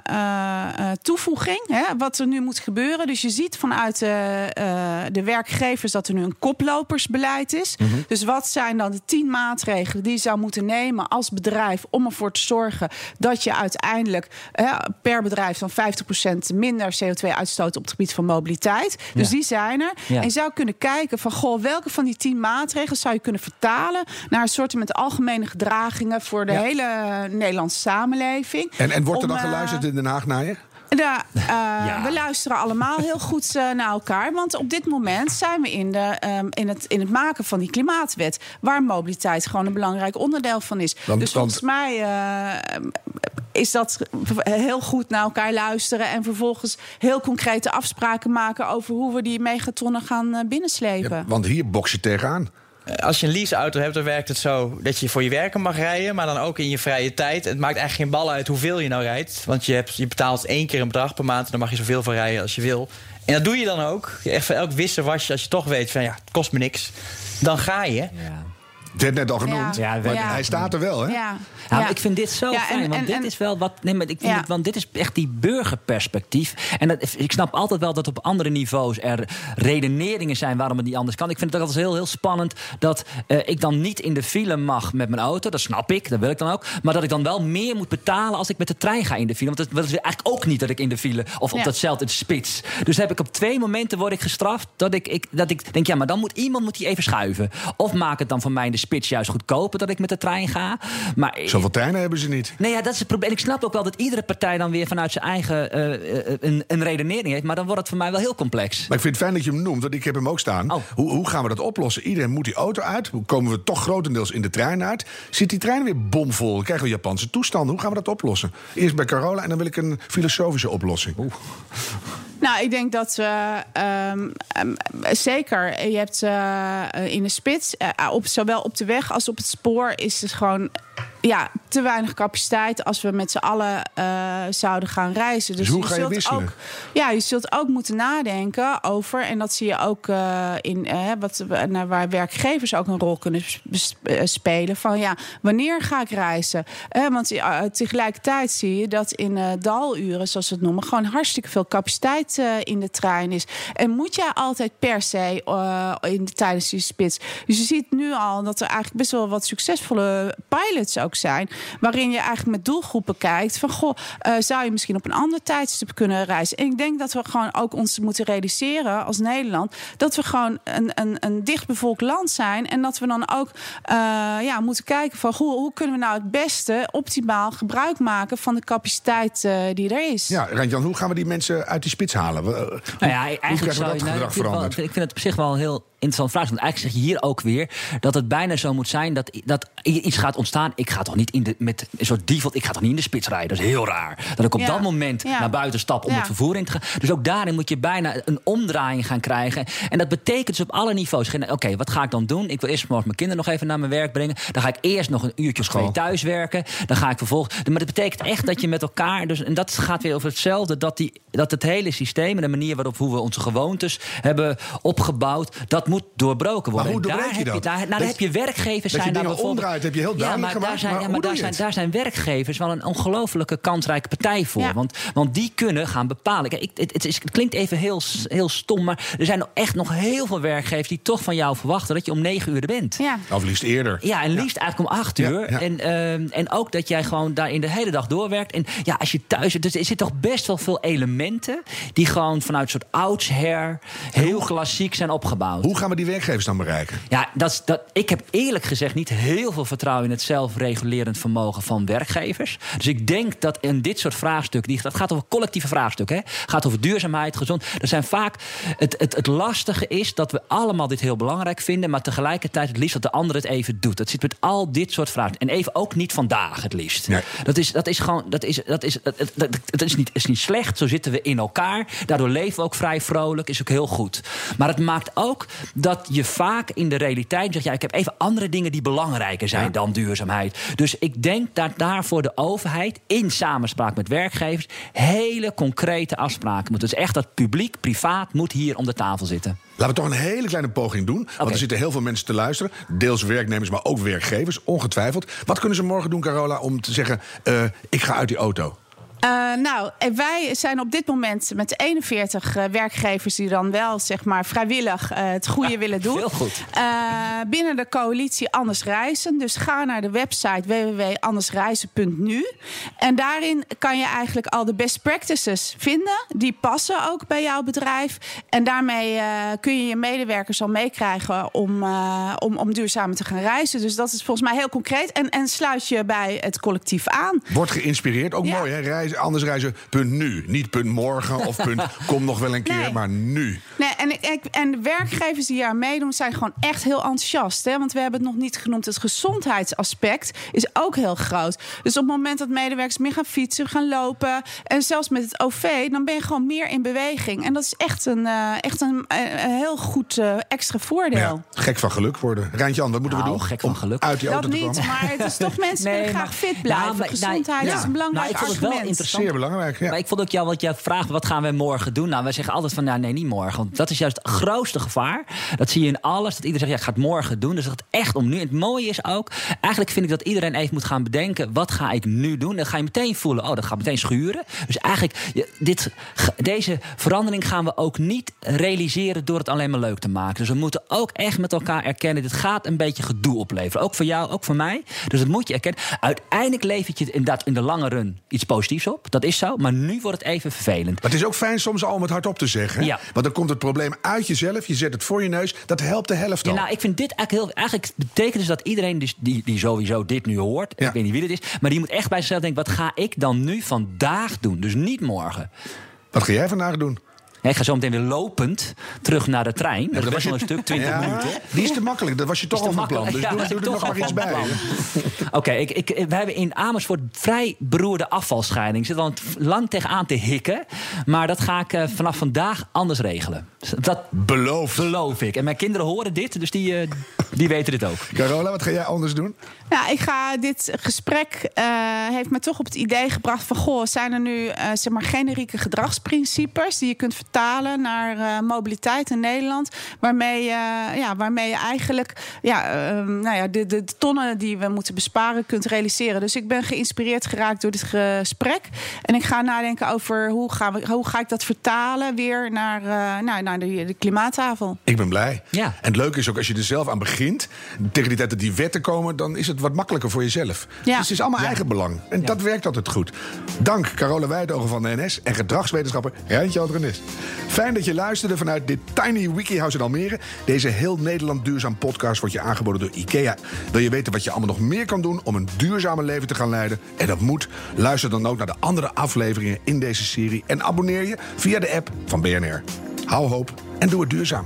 eh, eh, toevoeging. Hè, wat er nu moet gebeuren. Dus je ziet vanuit de, eh, de werkgevers dat er nu een koplopersbeleid is. Mhm. Dus wat zijn dan de tien maatregelen die je zou moeten nemen als bedrijf om ervoor te zorgen dat je uiteindelijk per bedrijf dan 50% minder CO2 uitstoot op het gebied van mobiliteit. Dus Ja. die zijn er. Ja. En je zou kunnen kijken van goh, welke van die tien maatregelen zou je kunnen vertalen naar een soort met algemene gedragingen voor de Ja. hele Nederlandse samenleving. En, en wordt er Om, dan eh, geluisterd in Den Haag naar je? ja, eh, Ja. We luisteren allemaal heel goed eh, naar elkaar. Want op dit moment zijn we in, de, ehm, in, het, in het maken van die klimaatwet. Waar mobiliteit gewoon een belangrijk onderdeel van is. Want- dus volgens mij eh, is dat heel goed naar elkaar luisteren. En vervolgens heel concrete afspraken maken over hoe we die megatonnen gaan eh, binnenslepen. Ja, want hier boks je tegenaan. Als je een leaseauto hebt, dan werkt het zo dat je voor je werken mag rijden, maar dan ook in je vrije tijd. Het maakt eigenlijk geen bal uit hoeveel je nou rijdt. Want je, hebt, je betaalt één keer een bedrag per maand en dan mag je zoveel van rijden als je wil. En dat doe je dan ook. Echt voor elk wisselwasje, als je toch weet van ja, het kost me niks. Dan ga je. Ja. Werd net al genoemd. Ja, maar ja. hij staat er wel, hè? Ja. Ja, maar Ja. ik vind dit zo Ja, fijn, en- want en- dit en- is wel wat. Nee, maar ik vind Ja. het, want dit is echt die burgerperspectief. En dat, ik snap altijd wel dat op andere niveaus er redeneringen zijn waarom het niet anders kan. Ik vind het ook altijd heel, heel spannend dat eh, ik dan niet in de file mag met mijn auto. Dat snap ik, dat wil ik dan ook. Maar dat ik dan wel meer moet betalen als ik met de trein ga in de file. Want dat wil eigenlijk ook niet dat ik in de file of op Ja. datzelfde spits. Dus heb ik op twee momenten word ik gestraft dat ik, ik, dat ik denk, ja, maar dan moet iemand moet die even schuiven. Of maak het dan voor mij in de spits juist goedkoper dat ik met de trein ga. Maar Zoveel treinen hebben ze niet. Nee, ja, dat is het probleem. En ik snap ook wel dat iedere partij dan weer vanuit zijn eigen eh, eh, een, een redenering heeft. Maar dan wordt het voor mij wel heel complex. Maar ik vind het fijn dat je hem noemt, want ik heb hem ook staan. Oh. Hoe, hoe gaan we dat oplossen? Iedereen moet die auto uit. Hoe komen we toch grotendeels in de trein uit? Zit die trein weer bomvol? Dan krijgen we Japanse toestanden. Hoe gaan we dat oplossen? Eerst bij Carola en dan wil ik een filosofische oplossing. Nou, ik denk dat we ehm, ehm, zeker, je hebt eh, in de spits, eh, op, zowel op de weg als op het spoor, is het gewoon ja, te weinig capaciteit als we met z'n allen eh, zouden gaan reizen. Dus hoe ga je zult wisselen? Ook, ja, je zult ook moeten nadenken over, en dat zie je ook eh, in eh, wat, naar waar werkgevers ook een rol kunnen sp- spelen. Van ja, wanneer ga ik reizen? Want tegelijkertijd zie je dat in daluren, zoals we het noemen, gewoon hartstikke veel capaciteit in de trein is. En moet jij altijd per se in de, tijdens die spits. Dus je ziet nu al dat er eigenlijk best wel wat succesvolle pilots ook zijn. Waarin je eigenlijk met doelgroepen kijkt van goh, eh, zou je misschien op een ander tijdstip kunnen reizen? En ik denk dat we gewoon ook ons moeten realiseren als Nederland dat we gewoon een, een, een dichtbevolkt land zijn. En dat we dan ook eh, ja, moeten kijken van hoe, hoe kunnen we nou het beste optimaal gebruik maken van de capaciteit eh, die er is. Ja, Randjan, hoe gaan we die mensen uit die spits halen? We- Nou ja, hoe eigenlijk krijgen we zou dat je, nou, gedrag ik, vind het wel- veranderd? ik vind het op zich wel heel interessant vraag. Want eigenlijk zeg je hier ook weer dat het bijna zo moet zijn dat, dat iets gaat ontstaan. Ik ga toch niet in de, met een soort default, ik ga toch niet in de spits rijden. Dat is heel raar. Dat ik op Ja. dat moment Ja. naar buiten stap om Ja. het vervoer in te gaan. Dus ook daarin moet je bijna een omdraaiing gaan krijgen. En dat betekent dus op alle niveaus. Oké, wat ga ik dan doen? Ik wil eerst morgen mijn kinderen nog even naar mijn werk brengen. Dan ga ik eerst nog een uurtje of twee School. thuis werken. Dan ga ik vervolgens. Maar dat betekent echt dat je met elkaar. Dus, en dat gaat weer over hetzelfde. Dat, die, dat het hele systeem en de manier waarop hoe we onze gewoontes hebben opgebouwd. Dat moet doorbroken worden. hoe En daar doorbreek je heb dat? daar, nou, Dat- daar heb je werkgevers dat je zijn daar dingen bijvoorbeeld. omdraait, heb je heel ja, duidelijk maar daar gemaakt, zijn, maar ja, hoe maar daar, je zijn, daar zijn werkgevers wel een ongelofelijke kansrijke partij voor. Ja. Want, want die kunnen gaan bepalen. Kijk, ik, het, het, is, het klinkt even heel, heel stom. Maar er zijn echt nog heel veel werkgevers die toch van jou verwachten dat je om negen uur er bent. Ja. Of liefst eerder. Ja, en liefst eigenlijk om acht Ja, uur. ja. En, ehm, en ook dat jij gewoon daarin de hele dag doorwerkt. En ja, als je thuis zit, dus er zitten toch best wel veel elementen... die gewoon vanuit een soort oudsher heel klassiek zijn opgebouwd. Hoe gaan we die werkgevers dan bereiken? Ja, dat, dat, ik heb eerlijk gezegd niet heel veel vertrouwen in het zelfregulerend vermogen van werkgevers. Dus ik denk dat in dit soort vraagstukken, die, dat gaat over collectieve vraagstukken, hè, gaat over duurzaamheid, gezond. Er zijn vaak. Het, het, het lastige is dat we allemaal dit heel belangrijk vinden, maar tegelijkertijd het liefst dat de ander het even doet. Dat zit met al dit soort vragen. En even ook niet vandaag het liefst. Nee. Dat is, dat is gewoon. Dat is, dat is, dat, dat, dat is, niet, is niet slecht. Zo zitten we in elkaar. Daardoor leven we ook vrij vrolijk. Is ook heel goed. Maar het maakt ook dat je vaak in de realiteit zegt: ja, ik heb even andere dingen die belangrijker zijn Ja. dan duurzaamheid. Dus ik denk dat daar voor de overheid in samenspraak met werkgevers hele concrete afspraken moeten. Dus echt dat publiek, privaat moet hier om de tafel zitten. Laten we toch een hele kleine poging doen. Want er zitten heel veel mensen te luisteren. Deels werknemers, maar ook werkgevers, ongetwijfeld. Wat kunnen ze morgen doen, Carola, om te zeggen... eh, ik ga uit die auto? Eh, nou, wij zijn op dit moment met 41 eh, werkgevers die dan wel zeg maar vrijwillig eh, het goede willen doen. heel goed. Eh, binnen de coalitie Anders Reizen. Dus ga naar de website www.andersreizen.nu. En daarin kan je eigenlijk al de best practices vinden. Die passen ook bij jouw bedrijf. En daarmee eh, kun je je medewerkers al meekrijgen om, eh, om, om duurzamer te gaan reizen. Dus dat is volgens mij heel concreet. En, en sluit je bij het collectief aan. Wordt geïnspireerd, ook Ja. mooi hè? Reizen, anders reizen, punt nu. Niet punt morgen of punt kom nog wel een keer, Nee. maar nu. Nee, en, ik- en de werkgevers die hier aan meedoen zijn gewoon echt heel enthousiast. Hè? Want we hebben het nog niet genoemd. Het gezondheidsaspect is ook heel groot. Dus op het moment dat medewerkers meer gaan fietsen, gaan lopen. En zelfs met het OV, dan ben je gewoon meer in beweging. En dat is echt een, eh, echt een, eh, een heel goed eh, extra voordeel. Ja, gek van geluk worden. Rijntjan, wat moeten we Nou, doen? gek van om geluk. uit die Dat auto te niet, komen? maar het is toch mensen Nee, willen graag fit blijven. Maar- Gezondheid nou, is een belangrijk Nou, ik vond het wel argument. Interessant. Zeer belangrijk, ja. Maar ik vond ook jou, wat jij vraagt, wat gaan we morgen doen? Nou, wij zeggen altijd van, nou, nee, niet morgen. Want dat is juist het grootste gevaar. Dat zie je in alles. Dat iedereen zegt, ja, ik ga het morgen doen. Dus dat het echt om nu. En het mooie is ook, eigenlijk vind ik dat iedereen even moet gaan bedenken, wat ga ik nu doen? Dan ga je meteen voelen, oh, dat gaat meteen schuren. Dus eigenlijk, je- dit, deze verandering gaan we ook niet realiseren door het alleen maar leuk te maken. Dus we moeten ook echt met elkaar erkennen, dit gaat een beetje gedoe opleveren. Ook voor jou, ook voor mij. Dus dat moet je erkennen. Uiteindelijk levert je het inderdaad in de lange run iets positiefs op. Dat is zo. Maar nu wordt het even vervelend. Maar het is ook fijn soms al om het hardop te zeggen. Ja. Want dan komt het probleem uit jezelf. Je zet het voor je neus. Dat helpt de helft Ja, al. nou, ik vind dit eigenlijk heel. Eigenlijk betekent dus dat iedereen die, die, die sowieso dit nu hoort. Ja. Ik weet niet wie dit is. Maar die moet echt bij zichzelf denken: wat ga ik dan nu vandaag doen? Dus niet morgen. Wat ga jij vandaag doen? Ja, Ik ga zo meteen weer lopend terug naar de trein. Dat is best wel een stuk, 20 Ja, minuten. Die is te makkelijk. Dat was je toch al van plan. Dus. Ja, doe, doe er nog toch maar al iets bij. Oké, ik, ik, we hebben in Amersfoort vrij beroerde afvalscheiding. Ik zit al lang tegenaan te hikken. Maar dat ga ik eh, vanaf vandaag anders regelen. Dat Beloofd. beloof ik. En mijn kinderen horen dit, dus die, eh, die weten dit ook. Carola, wat ga jij anders doen? Ja, ik ga dit gesprek eh, heeft me toch op het idee gebracht van goh, zijn er nu eh, zeg maar generieke gedragsprincipes die je kunt vertalen naar eh, mobiliteit in Nederland, waarmee, je ja, waarmee je eigenlijk ja, eh, nou ja, de, de tonnen die we moeten besparen kunt realiseren. Dus ik ben geïnspireerd geraakt door dit gesprek en ik ga nadenken over hoe, gaan we, hoe ga ik dat vertalen weer naar, eh, nou, naar de, de klimaattafel. Ik ben blij. Ja. En het leuke is ook als je er zelf aan begint. Tegen die tijd dat die wetten komen, dan is het wat makkelijker voor jezelf. Ja. Dus het is allemaal eigen belang. En dat werkt altijd goed. Dank Carola Weidogen van de NS en gedragswetenschapper Rijntje Aldrenis. Fijn dat je luisterde vanuit dit Tiny Wikihouse in Almere. Deze heel Nederland duurzaam podcast wordt je aangeboden door IKEA. Wil je weten wat je allemaal nog meer kan doen om een duurzamer leven te gaan leiden? En dat moet. Luister dan ook naar de andere afleveringen in deze serie. En abonneer je via de app van BNR. Hou hoop en doe het duurzaam.